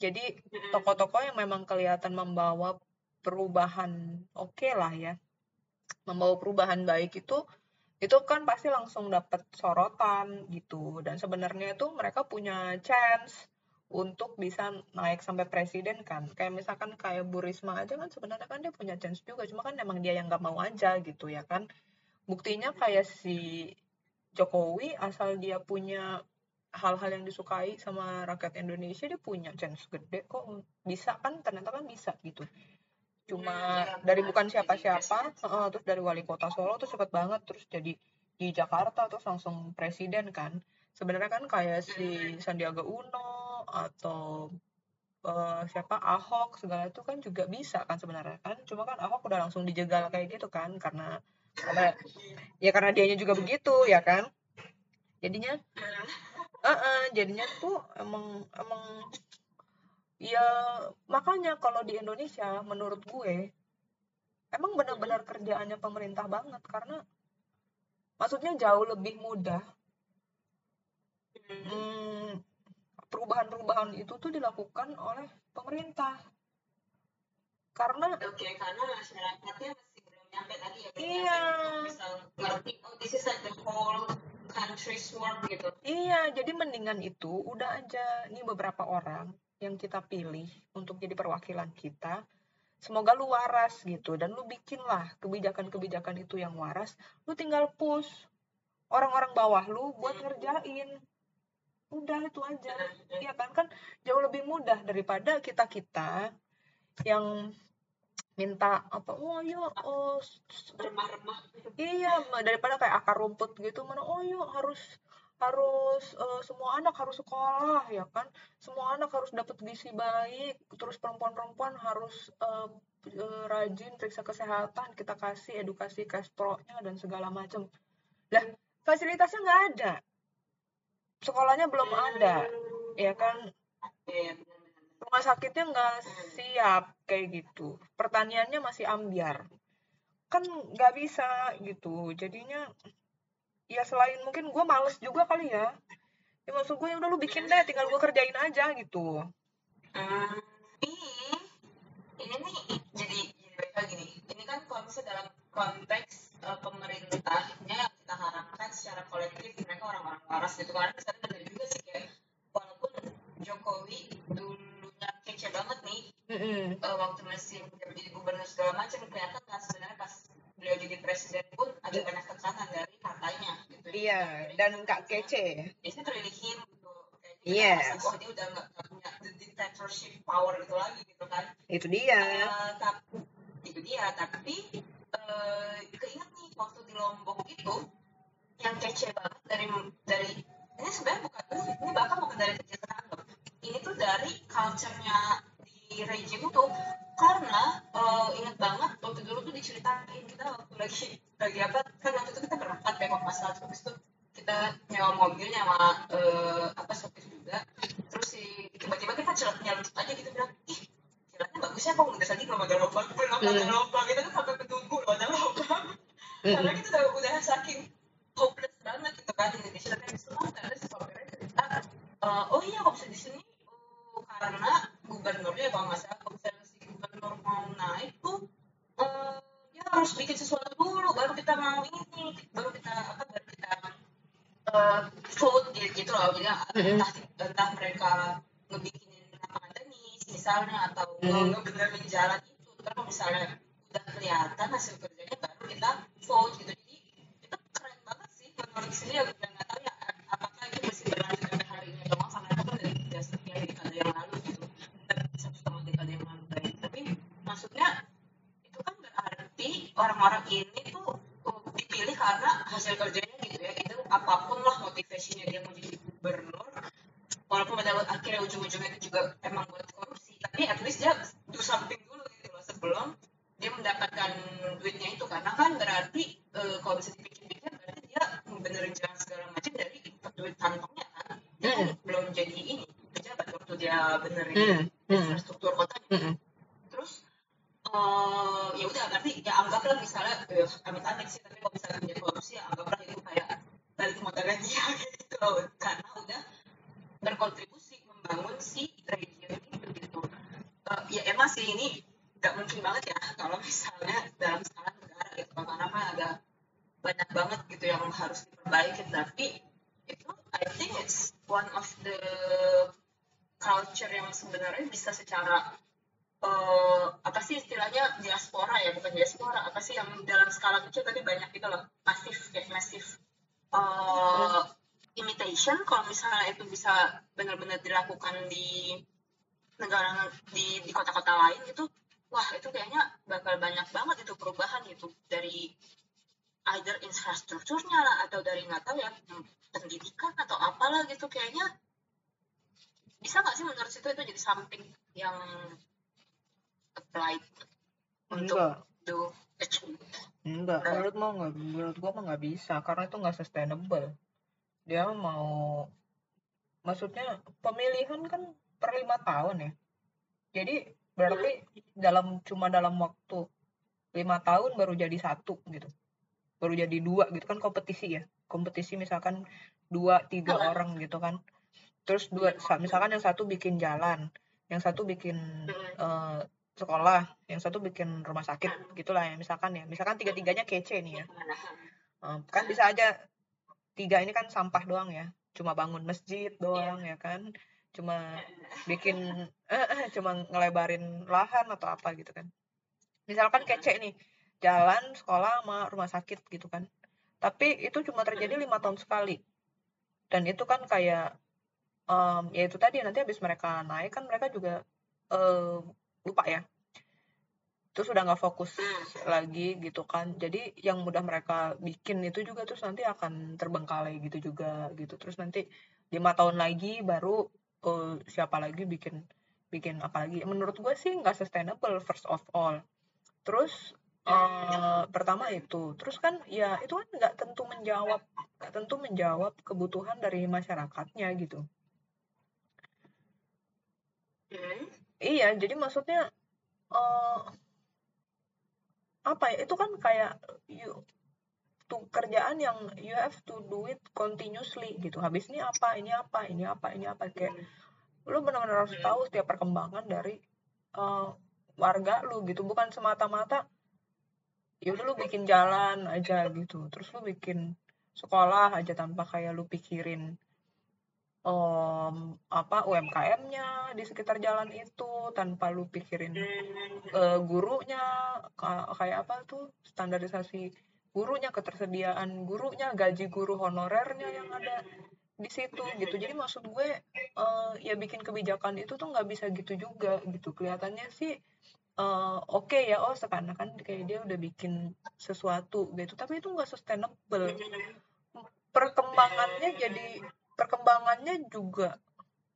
Jadi tokoh-tokoh yang memang kelihatan membawa perubahan oke lah ya membawa perubahan baik itu itu kan pasti langsung dapat sorotan gitu. Dan sebenarnya itu mereka punya chance untuk bisa naik sampai presiden kan. Kayak misalkan kayak Bu Risma aja kan sebenarnya kan dia punya chance juga. Cuma kan emang dia yang nggak mau aja gitu ya kan. Buktinya kayak si Jokowi asal dia punya hal-hal yang disukai sama rakyat Indonesia dia punya chance gede kok. Bisa kan? Ternyata kan bisa gitu cuma Hmm, iya, dari bukan siapa-siapa heeh, terus dari wali kota Solo tuh cepet banget terus jadi di Jakarta terus langsung presiden kan. Sebenarnya kan kayak si Sandiaga Uno atau eh, siapa Ahok segala itu kan juga bisa kan sebenarnya. Kan cuma kan Ahok udah langsung dijegal kayak gitu kan karena karena ya karena dianya juga begitu ya kan? Jadinya eh eh, jadinya tuh emang emang ya makanya kalau di Indonesia menurut gue emang benar-benar kerjaannya pemerintah banget karena maksudnya jauh lebih mudah Mhm. hmm, perubahan-perubahan itu tuh dilakukan oleh pemerintah karena Oke, karena masyarakatnya masih belum nyampe tadi ya, Iya. bisa ngerti, oh this is like the whole country's work gitu. iya jadi mendingan itu udah aja nih beberapa orang yang kita pilih untuk jadi perwakilan kita semoga lu waras gitu. Dan lu bikinlah kebijakan-kebijakan itu yang waras. Lu tinggal push orang-orang bawah lu buat ngerjain. Udah itu aja. Iya kan? Kan jauh lebih mudah daripada kita kita yang minta apa oh ya oh Remah-remah. iya daripada kayak akar rumput gitu. Mana oh ya harus harus eh, semua anak harus sekolah ya kan? Semua anak harus dapat gizi baik terus perempuan-perempuan harus eh, eh, rajin periksa kesehatan kita kasih edukasi kaspronya dan segala macam lah fasilitasnya nggak ada. Sekolahnya belum ada ya kan? Rumah sakitnya nggak siap kayak gitu. Pertaniannya masih ambiar. Kan nggak bisa gitu jadinya ya selain mungkin gue males juga kali ya ya maksud gue ya udah lu bikin deh tinggal gue kerjain aja gitu Hmm, ini ini jadi jadi nih. Ini kan kalau misalnya dalam konteks eh, pemerintahnya yang kita harapkan secara kolektif mereka orang-orang waras gitu kan. Saya benar juga sih kayak walaupun Jokowi dulunya kece banget nih Mm-mm. eh, waktu masih menjadi gubernur segala macam kelihatan kan sebenarnya pas beliau jadi presiden pun ada banyak tekanan dari partainya gitu. iya dan kak kece Is it really him gitu? Kayaknya Yes. wah dia udah nggak nggak punya the dictatorship power itu lagi gitu kan Itu dia. Eh, tapi itu dia tapi eh keinget nih waktu di Lombok itu yang kece banget dari dari ini sebenarnya bukan ini bahkan bukan dari loh ini tuh dari culture-nya di rejim itu karena eh, inget banget waktu dulu tuh diceritain kita waktu lagi lagi apa kan waktu itu kita berempat ya kalau nggak salah terus tuh kita nyewa mobil nyewa eh, apa sopir juga terus si tiba-tiba kita celat nyelut aja gitu bilang ih jalannya bagus ya kok udah tadi belum ada lubang belum ada Hmm. lubang kita tuh sampai menunggu loh ada lubang karena Mm-mm. kita udah, udah saking hopeless banget gitu kan di Indonesia tapi itu kan ada si sopirnya cerita eh, oh iya kok bisa di sini oh, karena gubernurnya kalau nggak salah kalau gubernur mau naik tuh eh, dia harus bikin sesuatu dulu baru kita mau ini baru kita apa baru kita eh, vote gitu, gitu loh jadi Mm-mm. entah entah mereka ngebikinin lapangan tenis misalnya atau Mm. ngebenerin jalan itu kalau misalnya udah kelihatan hasil kerjanya baru kita vote gitu jadi itu keren banget sih menurut ya udah nggak tahu ya apakah itu masih berlanjut berarti orang-orang ini tuh uh, dipilih karena hasil kerjanya gitu ya itu apa pun lah motivasinya dia mau jadi gubernur walaupun pada akhirnya ujung-ujungnya itu juga emang buat korupsi tapi at least dia do something dulu gitu loh sebelum dia mendapatkan duitnya itu karena kan berarti eh, kalau bisa dipikir-pikir berarti dia benerin jalan segala macam dari duit kantongnya kan dia kan belum jadi ini pejabat waktu dia benerin Mm. Mm. infrastruktur kotanya Mm-mm. terus eh ya udah berarti ya anggaplah misalnya eh, amit-amit sih tapi kalau misalnya menjadi korupsi ya anggaplah itu kayak balik modalnya dia [LAUGHS] gitu karena udah berkontribusi membangun si region itu gitu Eh, ya emang sih ini nggak mungkin banget ya kalau misalnya dalam skala negara gitu. Karena kan ada banyak banget gitu yang harus diperbaiki. Tapi itu I think it's one of the culture yang sebenarnya bisa secara eh, apa sih istilahnya diaspora ya bukan diaspora apa sih yang dalam skala kecil tapi banyak gitu loh masif kayak masif eh, imitation kalau misalnya itu bisa benar-benar dilakukan di negara di di kota-kota lain gitu wah itu kayaknya bakal banyak banget itu perubahan gitu dari either infrastrukturnya lah atau dari nggak tahu ya pendidikan atau apalah gitu kayaknya bisa nggak sih menurut situ itu jadi something yang applied untuk Enggak. do achieve Enggak, menurut mau nggak, menurut gua mah nggak bisa karena itu nggak sustainable. Dia mau, maksudnya pemilihan kan per lima tahun ya. Jadi berarti dalam cuma dalam waktu lima tahun baru jadi satu gitu, baru jadi dua gitu kan kompetisi ya. Kompetisi misalkan dua tiga Hmm. orang gitu kan. Terus dua, sa- misalkan yang satu bikin jalan, yang satu bikin Hmm. eh, sekolah, yang satu bikin rumah sakit gitulah ya misalkan ya. Misalkan tiga-tiganya kece nih ya. Kan bisa aja tiga ini kan sampah doang ya. Cuma bangun masjid doang ya kan. Cuma bikin eh, eh, cuma ngelebarin lahan atau apa gitu kan. Misalkan kece nih jalan sekolah sama rumah sakit gitu kan. Tapi itu cuma terjadi lima tahun sekali. Dan itu kan kayak em, ya itu tadi nanti habis mereka naik kan mereka juga eh, lupa ya. Terus udah nggak fokus lagi gitu kan. Jadi yang mudah mereka bikin itu juga terus nanti akan terbengkalai gitu juga gitu. Terus nanti lima tahun lagi baru eh, siapa lagi bikin bikin apa lagi. Menurut gue sih nggak sustainable first of all. Terus eh, pertama itu. Terus kan ya itu kan nggak tentu menjawab nggak tentu menjawab kebutuhan dari masyarakatnya gitu. Hmm. Iya jadi maksudnya eh apa ya itu kan kayak you tuh kerjaan yang you have to do it continuously gitu. Habis ini apa ini apa ini apa ini apa kayak lu benar-benar harus Hmm. tahu setiap perkembangan dari eh, warga lu gitu. Bukan semata-mata ya udah lu bikin jalan aja gitu. Terus lu bikin sekolah aja tanpa kayak lu pikirin em, apa UMKM-nya di sekitar jalan itu tanpa lu pikirin eh, gurunya ka- kayak apa tuh standarisasi gurunya ketersediaan gurunya gaji guru honorernya yang ada di situ gitu. Jadi maksud gue uh, ya bikin kebijakan itu tuh nggak bisa gitu juga gitu. Kelihatannya sih uh, oke okay ya oh sekarang kan kayak dia udah bikin sesuatu gitu. Tapi itu nggak sustainable. Perkembangannya jadi perkembangannya juga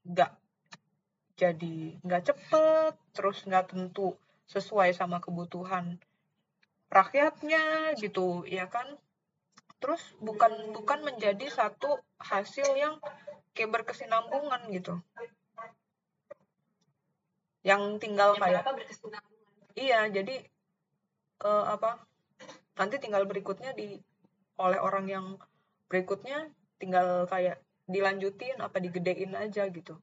nggak jadi nggak cepet terus nggak tentu sesuai sama kebutuhan rakyatnya gitu ya kan? Terus bukan bukan menjadi satu hasil yang kayak berkesinambungan gitu. Yang tinggal yang kayak iya jadi uh, apa nanti tinggal berikutnya di oleh orang yang berikutnya tinggal kayak dilanjutin apa digedein aja gitu.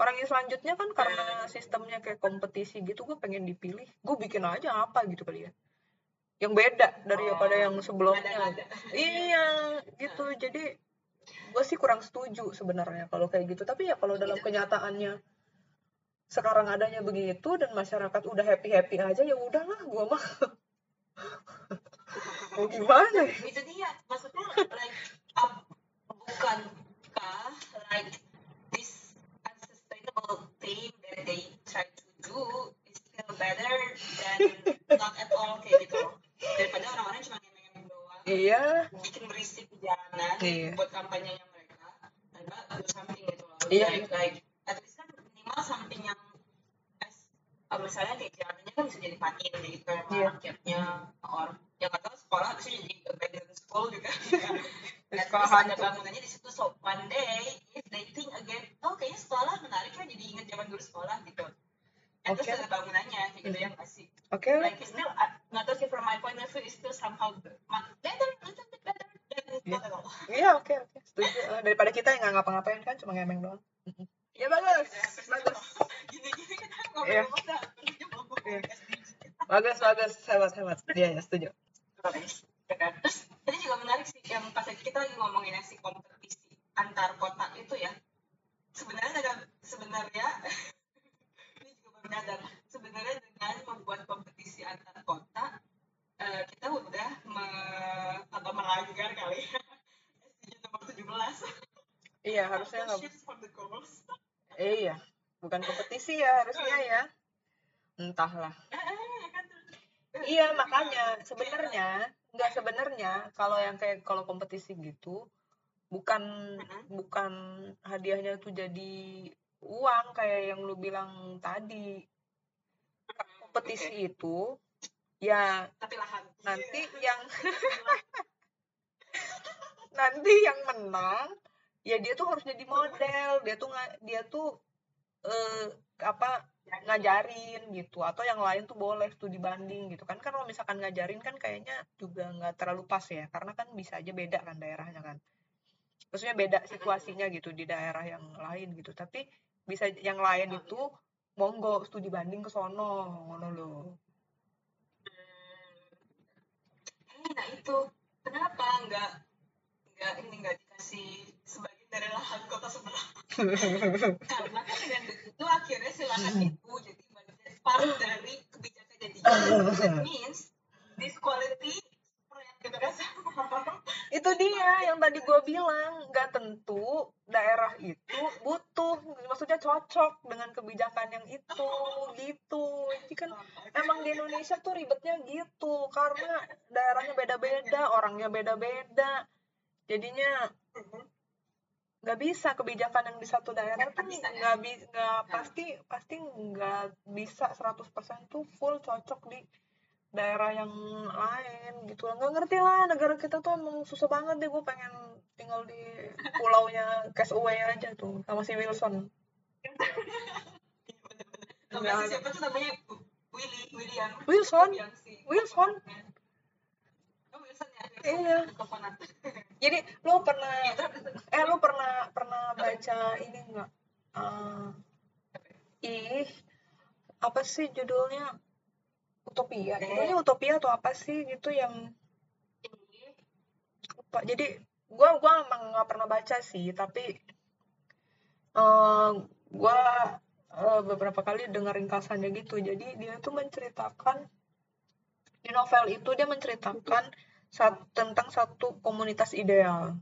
Orang yang selanjutnya kan karena sistemnya kayak kompetisi gitu gue pengen dipilih. Gue bikin aja apa gitu kali ya. Yang beda daripada oh, yang sebelumnya. ada, ada. iya gitu. Jadi gue sih kurang setuju sebenarnya kalau kayak gitu. Tapi ya kalau dalam kenyataannya sekarang adanya begitu dan masyarakat udah happy happy aja ya udahlah gue mah. [LAUGHS] Mau gimana itu dia. Maksudnya like uh, bukankah like this unsustainable thing that they try to do is still better than [LAUGHS] not at all kayak gitu daripada orang-orang cuma ngemeng-ngemeng doang iya bikin berisik di jalanan iya. buat kampanyenya mereka tanpa do something gitu loh iya. like, like at least kan minimal something yang as uh, misalnya kayak jalanannya kan bisa jadi patin gitu kan iya. rakyatnya orang yang kata sekolah bisa jadi abandoned school juga [LAUGHS] sekolah ada bangunannya di situ so one day if they think again oh kayaknya sekolah menarik kan jadi inget zaman dulu sekolah gitu And okay. terus ada bangunannya kayak gitu yang pasti Oke. Okay. Like it's still uh, nggak tahu sih from my point of view it's still somehow better, little bit better than yeah. Iya oke oke setuju. Uh, daripada kita yang nggak ngapa-ngapain kan cuma ngemeng doang. Ya bagus bagus. Gini-gini kita Iya. ngomong Iya. Bagus bagus hebat hebat. Iya ya setuju. Terus tadi juga menarik sih yang pas kita lagi ngomongin si kompetisi antar kota itu ya. Sebenarnya sebenarnya ini juga baru nyadar sebenarnya dengan membuat kompetisi antar kota uh, kita udah me, atau melanggar kali ya SDG nomor 17 iya harusnya nggak eh, iya kompetisi ya harusnya ya entahlah [LAUGHS] iya makanya sebenarnya nggak sebenarnya kalau yang kayak kalau kompetisi gitu bukan bukan hadiahnya tuh jadi uang kayak yang lu bilang tadi kompetisi okay. itu ya Tapi lahan. nanti yeah. yang [LAUGHS] nanti yang menang ya dia tuh harus jadi model dia tuh dia tuh eh, apa ngajarin gitu atau yang lain tuh boleh tuh dibanding gitu. Kan kalau misalkan ngajarin kan kayaknya juga nggak terlalu pas ya karena kan bisa aja beda kan daerahnya kan. Maksudnya beda situasinya gitu di daerah yang lain gitu. Tapi bisa yang lain itu monggo studi banding ke sono ngono lo hmm. nah itu kenapa nggak nggak ini nggak dikasih sebagian dari lahan kota sebelah? [LAUGHS] Karena kan akhirnya si lahan itu jadi bagian part dari kebijakan jadi that means this quality gitu kan itu dia yang tadi gue bilang nggak tentu daerah itu butuh maksudnya cocok dengan kebijakan yang itu gitu. Jadi kan emang di Indonesia tuh ribetnya gitu karena daerahnya beda-beda orangnya beda-beda. Jadinya nggak bisa kebijakan yang di satu daerah tuh nggak bisa nggak pasti pasti nggak bisa 100% tuh full cocok di daerah yang lain gitu nggak ngerti lah negara kita tuh emang susah banget deh gue pengen tinggal di pulaunya Castaway aja tuh sama si Wilson. Nama siapa tuh namanya? Willy William. Wilson? Wilson oh, Wilson? Ya iya. Jadi lo pernah eh lo pernah pernah baca ini enggak uh, ih apa sih judulnya? Utopia. Ini utopia atau apa sih gitu yang lupa. Jadi gue gua emang nggak pernah baca sih tapi uh, eh, gue uh, beberapa kali dengar ringkasannya gitu. Jadi dia tuh menceritakan di novel itu dia menceritakan tentang satu komunitas ideal.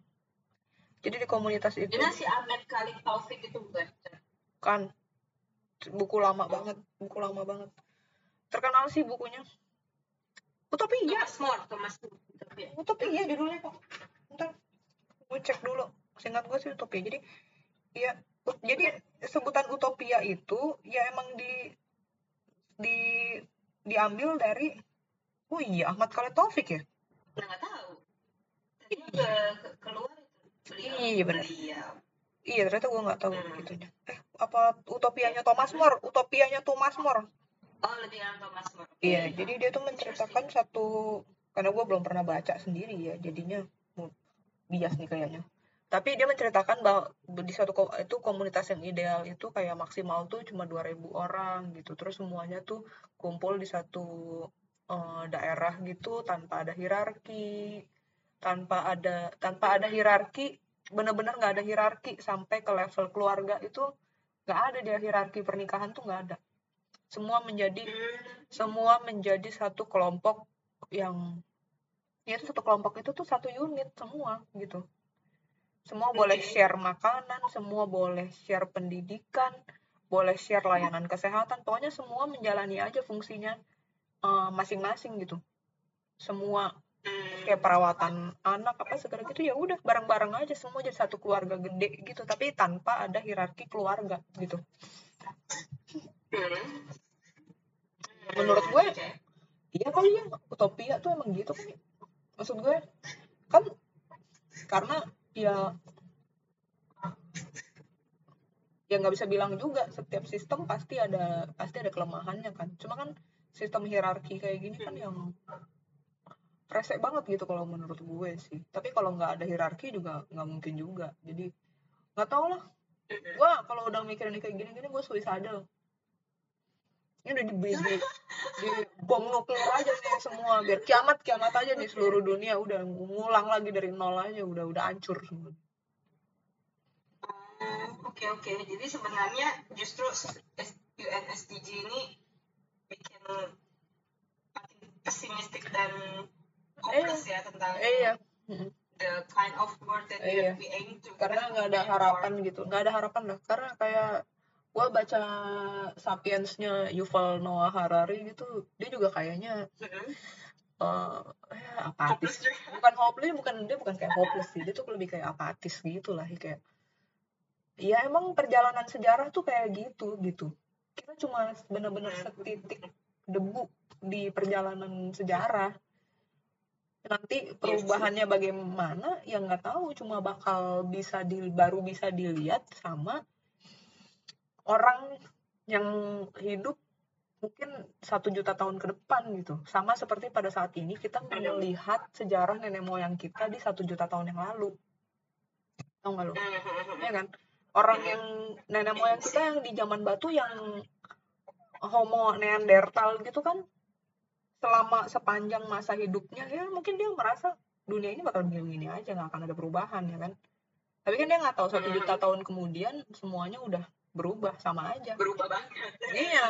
Jadi di komunitas itu Ini si Ahmed Khalid Taufik itu bukan? kan buku lama banget buku lama banget. Terkenal sih bukunya. Utopia Thomas More, Thomas More. Tapi Utopia judulnya kok. Ntar gue cek dulu singkat gue sih Utopia. Jadi ya jadi sebutan Utopia itu ya emang di di diambil dari oh iya Ahmad Khalid Taufik ya Nah, nggak tahu. Tadi ke keluar itu. Beliau. Iya, benar. Beliau. iya ternyata gue nggak tahu Hmm. gitunya eh apa Utopianya Thomas More Utopianya Thomas More Oh, lebih Thomas More. Iya, jadi dia tuh menceritakan satu karena gue belum pernah baca sendiri ya, jadinya bias nih kayaknya. Tapi dia menceritakan bahwa di satu ko- itu komunitas yang ideal itu kayak maksimal tuh cuma 2000 orang gitu. Terus semuanya tuh kumpul di satu eh, daerah gitu tanpa ada hierarki, tanpa ada tanpa ada hierarki, bener-bener nggak ada hierarki sampai ke level keluarga itu nggak ada dia hierarki pernikahan tuh nggak ada. Semua menjadi semua menjadi satu kelompok yang ya itu satu kelompok itu tuh satu unit semua gitu. Semua boleh share makanan semua boleh share pendidikan boleh share layanan kesehatan pokoknya semua menjalani aja fungsinya eh, masing-masing gitu semua Hmm. kayak perawatan anak apa segala gitu ya udah bareng-bareng aja semua jadi satu keluarga gede gitu tapi tanpa ada hierarki keluarga gitu Hmm. Menurut gue, Oke. iya kali ya utopia tuh emang gitu kan maksud gue kan karena ya ya nggak bisa bilang juga setiap sistem pasti ada pasti ada kelemahannya kan cuma kan sistem hierarki kayak gini kan yang rese banget gitu kalau menurut gue sih. Tapi kalau nggak ada hierarki juga nggak mungkin juga. Jadi nggak tau lah. Gue kalau udah mikirin kayak gini-gini gue suicidal. Ini udah di, di, di, bom nuklir aja nih semua. Biar kiamat kiamat aja nih seluruh dunia. Udah ngulang lagi dari nol aja. Udah udah hancur semua. Hmm, Oke oke, jadi sebenarnya justru S- UN SDG ini makin pesimistik dan hopeless ya tentang eh, iya Mm-mm. the kind of world that we- Iya. we aim to. karena nggak ada harapan gitu nggak ada harapan lah karena kayak gue baca sapiensnya Yuval Noah Harari gitu dia juga kayaknya Mhm. eh ya, Hopeless apatis juga. bukan hopeless bukan dia bukan kayak hopeless sih dia tuh lebih kayak apatis gitu lah kayak ya emang perjalanan sejarah tuh kayak gitu gitu kita cuma bener-bener setitik debu di perjalanan sejarah. Nanti perubahannya bagaimana yang nggak tahu. Cuma bakal bisa di baru bisa dilihat sama orang yang hidup mungkin satu juta tahun ke depan gitu. Sama seperti pada saat ini kita melihat sejarah nenek moyang kita di satu juta tahun yang lalu. Tahu nggak lo Mhm. ya kan? Orang yang nenek moyang kita yang di zaman batu yang homo neandertal gitu kan selama sepanjang masa hidupnya ya mungkin dia merasa dunia ini bakal begini aja nggak akan ada perubahan ya kan? Tapi kan dia nggak tahu satu juta tahun kemudian semuanya udah berubah sama aja. Berubah banget. iya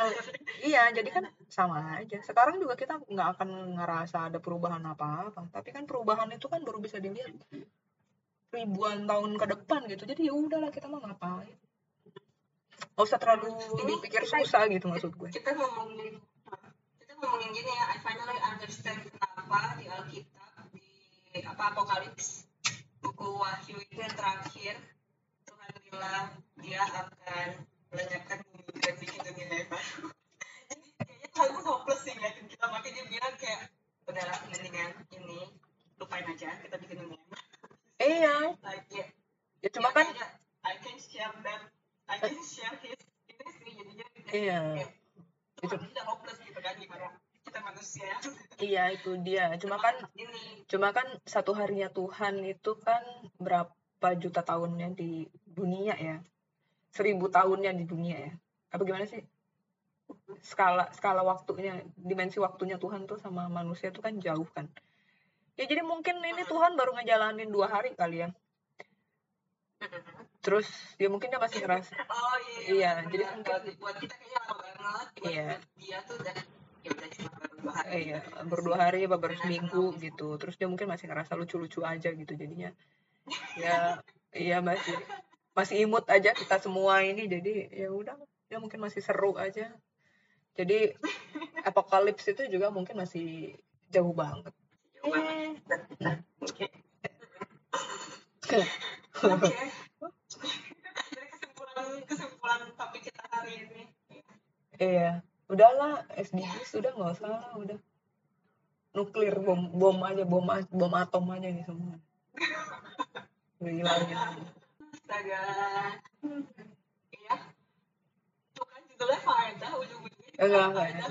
iya jadi kan sama aja. Sekarang juga kita nggak akan ngerasa ada perubahan apa-apa tapi kan perubahan itu kan baru bisa dilihat ribuan tahun ke depan gitu. Jadi ya udahlah kita mau ngapain nggak usah terlalu Ini pikir kita- susah gitu maksud gue Kita ngomongin kita ngomongin gini ya, I finally understand kenapa di Alkitab di apa Apokalips buku Wahyu itu yang terakhir Tuhan bilang dia akan melenyapkan bumi dan bikin dunia yang [LAUGHS] baru. Jadi kayaknya Tuhan tuh hopeless sih ngeliatin kita makanya dia bilang kayak udahlah mendingan ini lupain aja kita bikin dunia yang baru. iya Like, ya, ya cuma ya kan I can share that I can share his ini sih jadinya Iya. Itu. Hopeless gitu kan gimana? Kita manusia. Iya itu dia. Cuma kan ini cuma kan satu harinya Tuhan itu kan berapa juta tahunnya di dunia ya? Seribu tahunnya di dunia ya? Apa gimana sih? Skala skala waktunya dimensi waktunya Tuhan tuh sama manusia tuh kan jauh kan? Ya jadi mungkin ini Tuhan baru ngejalanin dua hari kali ya [LAUGHS] terus ya mungkin dia masih ngerasa oh iya Iya, benar. jadi mungkin- buat, kita kayaknya lama banget. Buat, Iya. dia tuh udah ya udah cuma baru dua hari eh, ya berdua hari apa baru seminggu gitu. Terus dia mungkin masih ngerasa lucu-lucu aja gitu jadinya. [LAUGHS] Ya iya masih masih imut aja kita semua ini. Jadi ya udah ya mungkin masih seru aja. Jadi apokalips itu juga mungkin masih jauh banget. Jauh banget. Oke. [LAUGHS] Oke. Kesimpulan kesimpulan topik kita hari ini. iya udahlah SDGs sudah nggak usah lah udah nuklir bom bom aja bom bom atom aja nih semua [LAUGHS] udah hilangin aja. Astaga. Iya. Tuh kan judulnya faedah ujung-ujungnya juga Enggak, faedah.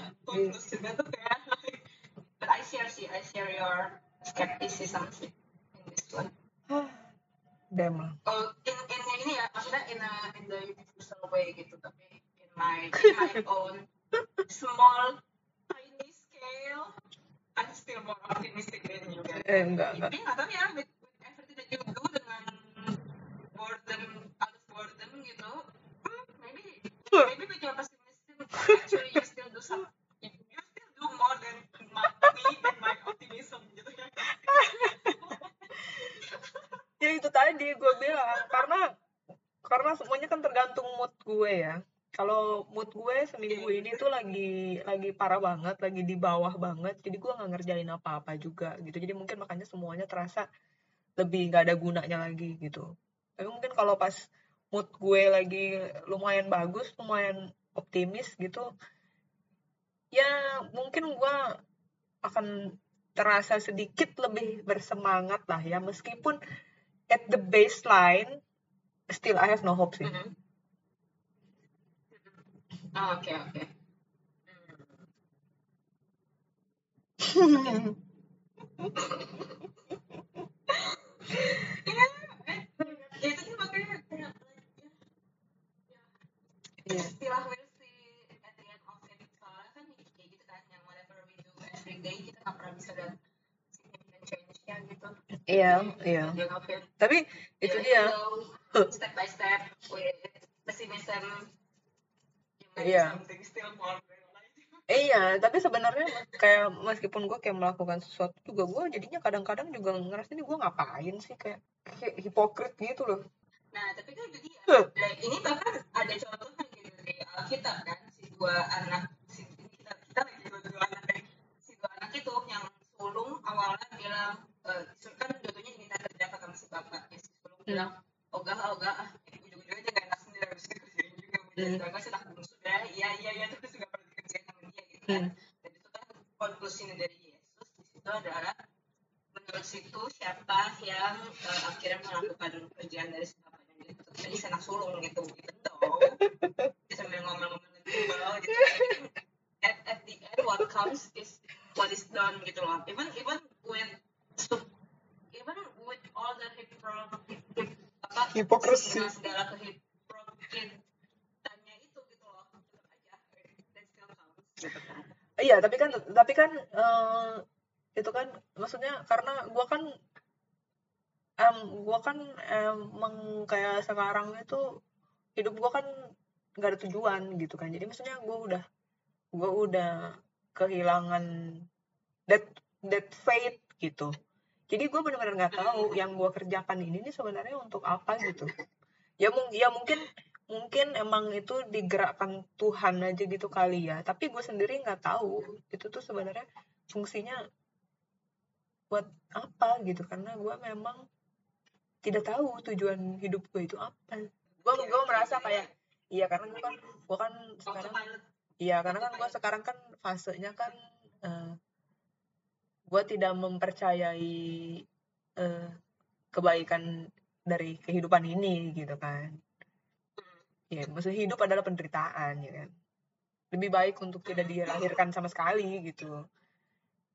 juga tuh kayak. [LAUGHS] But I share sih, I share your skepticism sih in this one. Damn lah Oh, in in ini ya, maksudnya in a in the universal way gitu, tapi in my in my [LAUGHS] own small tiny scale, I'm still more optimistic than you guys. eh enggak enggak Tapi nggak tahu ya, with, with everything that you do dengan boredom, out of boredom gitu, hmm, maybe maybe with your pessimism, actually you still do some, you, still do more than my, me and my optimism gitu ya. [LAUGHS] ya itu tadi gue bilang karena karena semuanya kan tergantung mood gue ya. Kalau mood gue seminggu ini tuh lagi lagi parah banget lagi di bawah banget jadi gue nggak ngerjain apa-apa juga gitu. Jadi mungkin makanya semuanya terasa lebih nggak ada gunanya lagi gitu. Tapi mungkin kalau pas mood gue lagi lumayan bagus lumayan optimis gitu ya mungkin gue akan terasa sedikit lebih bersemangat lah ya. Meskipun at the baseline still I have no hope sih. Mhm. Oh, Oke oke. Hmm. Iya, eh, ya itu sih makanya kayak Iya. istilah will see at the end of it soalnya kan kayak gitu kan yang whatever we do every day kita nggak pernah bisa lihat gitu. Iya, iya. Ya? Tapi itu dia. step by step pessimism. Iya. Iya, tapi sebenarnya kayak meskipun gue kayak melakukan sesuatu juga gue jadinya kadang-kadang juga ngerasa ini gue ngapain sih kayak, kayak hipokrit gitu loh. Nah, tapi kan itu dia. Huh. Ini bahkan ada contohnya gitu di Alkitab kan, si dua anak, si kita kita lagi dua, dua anak dari si dua anak itu yang sulung awalnya bilang, eh, kan dua-duanya diminta kerja sama si bapak, ya si sulung Hmm. bilang, ogah ogah, ah, ujung-ujungnya dia gak enak sendiri harus dikerjain juga, Hmm. hmm. si anak bungsu dah, iya iya iya terus juga perlu dikerjain sama dia gitu kan. Hmm. Dan itu kan konklusinya dari Yesus di situ adalah menurut situ siapa yang eh, akhirnya melakukan pekerjaan dari si bapaknya gitu jadi si anak sulung gitu gitu dong dia sambil ngomel-ngomel gitu at, at the end what comes is what is done gitu loh even even with sup- even with all the hypro, hip, apa Hipokrisi. kehipokritannya itu gitu loh tetap aja that still counts gitu kan. Iya, tapi kan tapi kan eh, itu kan maksudnya karena gue kan em gue kan emang kayak sekarang itu hidup gue kan nggak ada tujuan gitu kan. Jadi maksudnya gue udah gue udah kehilangan that that faith gitu jadi gue benar-benar nggak tahu yang gue kerjakan ini nih sebenarnya untuk apa gitu. Ya mung ya mungkin mungkin emang itu digerakkan Tuhan aja gitu kali ya. Tapi gue sendiri nggak tahu itu tuh sebenarnya fungsinya buat apa gitu. Karena gue memang tidak tahu tujuan hidup gue itu apa. Gue gue merasa kayak iya karena gue kan gue kan sekarang iya karena kan gue sekarang kan fasenya kan eh, gue tidak mempercayai eh, kebaikan dari kehidupan ini gitu kan. Ya maksud hidup adalah penderitaan ya kan. Lebih baik untuk tidak dilahirkan sama sekali gitu.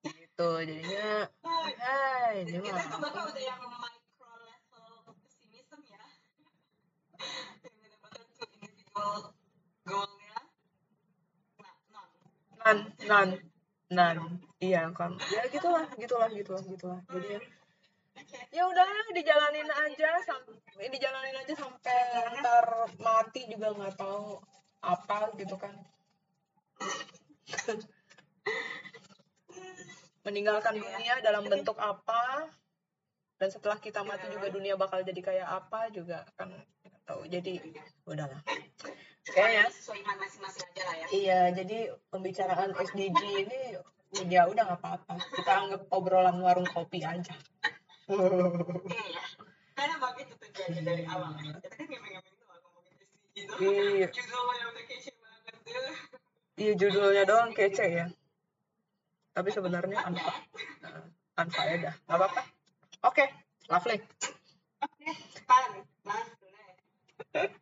Gitu jadinya hai ini kita itu mah bakal udah yang micro level pesimism ya. Yang benar-benar tuh individual goalnya. Nah non nan nan nan iya kan. Ya gitulah gitulah gitulah gitulah. Jadi ya ya udah dijalanin aja sampai dijalanin aja sampai ntar mati juga nggak tahu apa gitu kan. Meninggalkan dunia dalam bentuk apa dan setelah kita mati juga dunia bakal jadi kayak apa juga kan tahu. Jadi udahlah kayaknya sesuai iman masing-masing aja lah ya. Iya jadi pembicaraan SDG ini ya udah nggak apa-apa. Kita anggap obrolan warung kopi aja. Iya karena emang itu terjadi dari awal. Kita kan ngemeng-ngemeng tuh ngomongin gitu. Iya. judulnya banget iya judulnya doang kece ya. Tapi sebenarnya ya? anfa. Anfa ya dah. Nggak apa-apa. Oke okay. lovely oke okay. fun lovely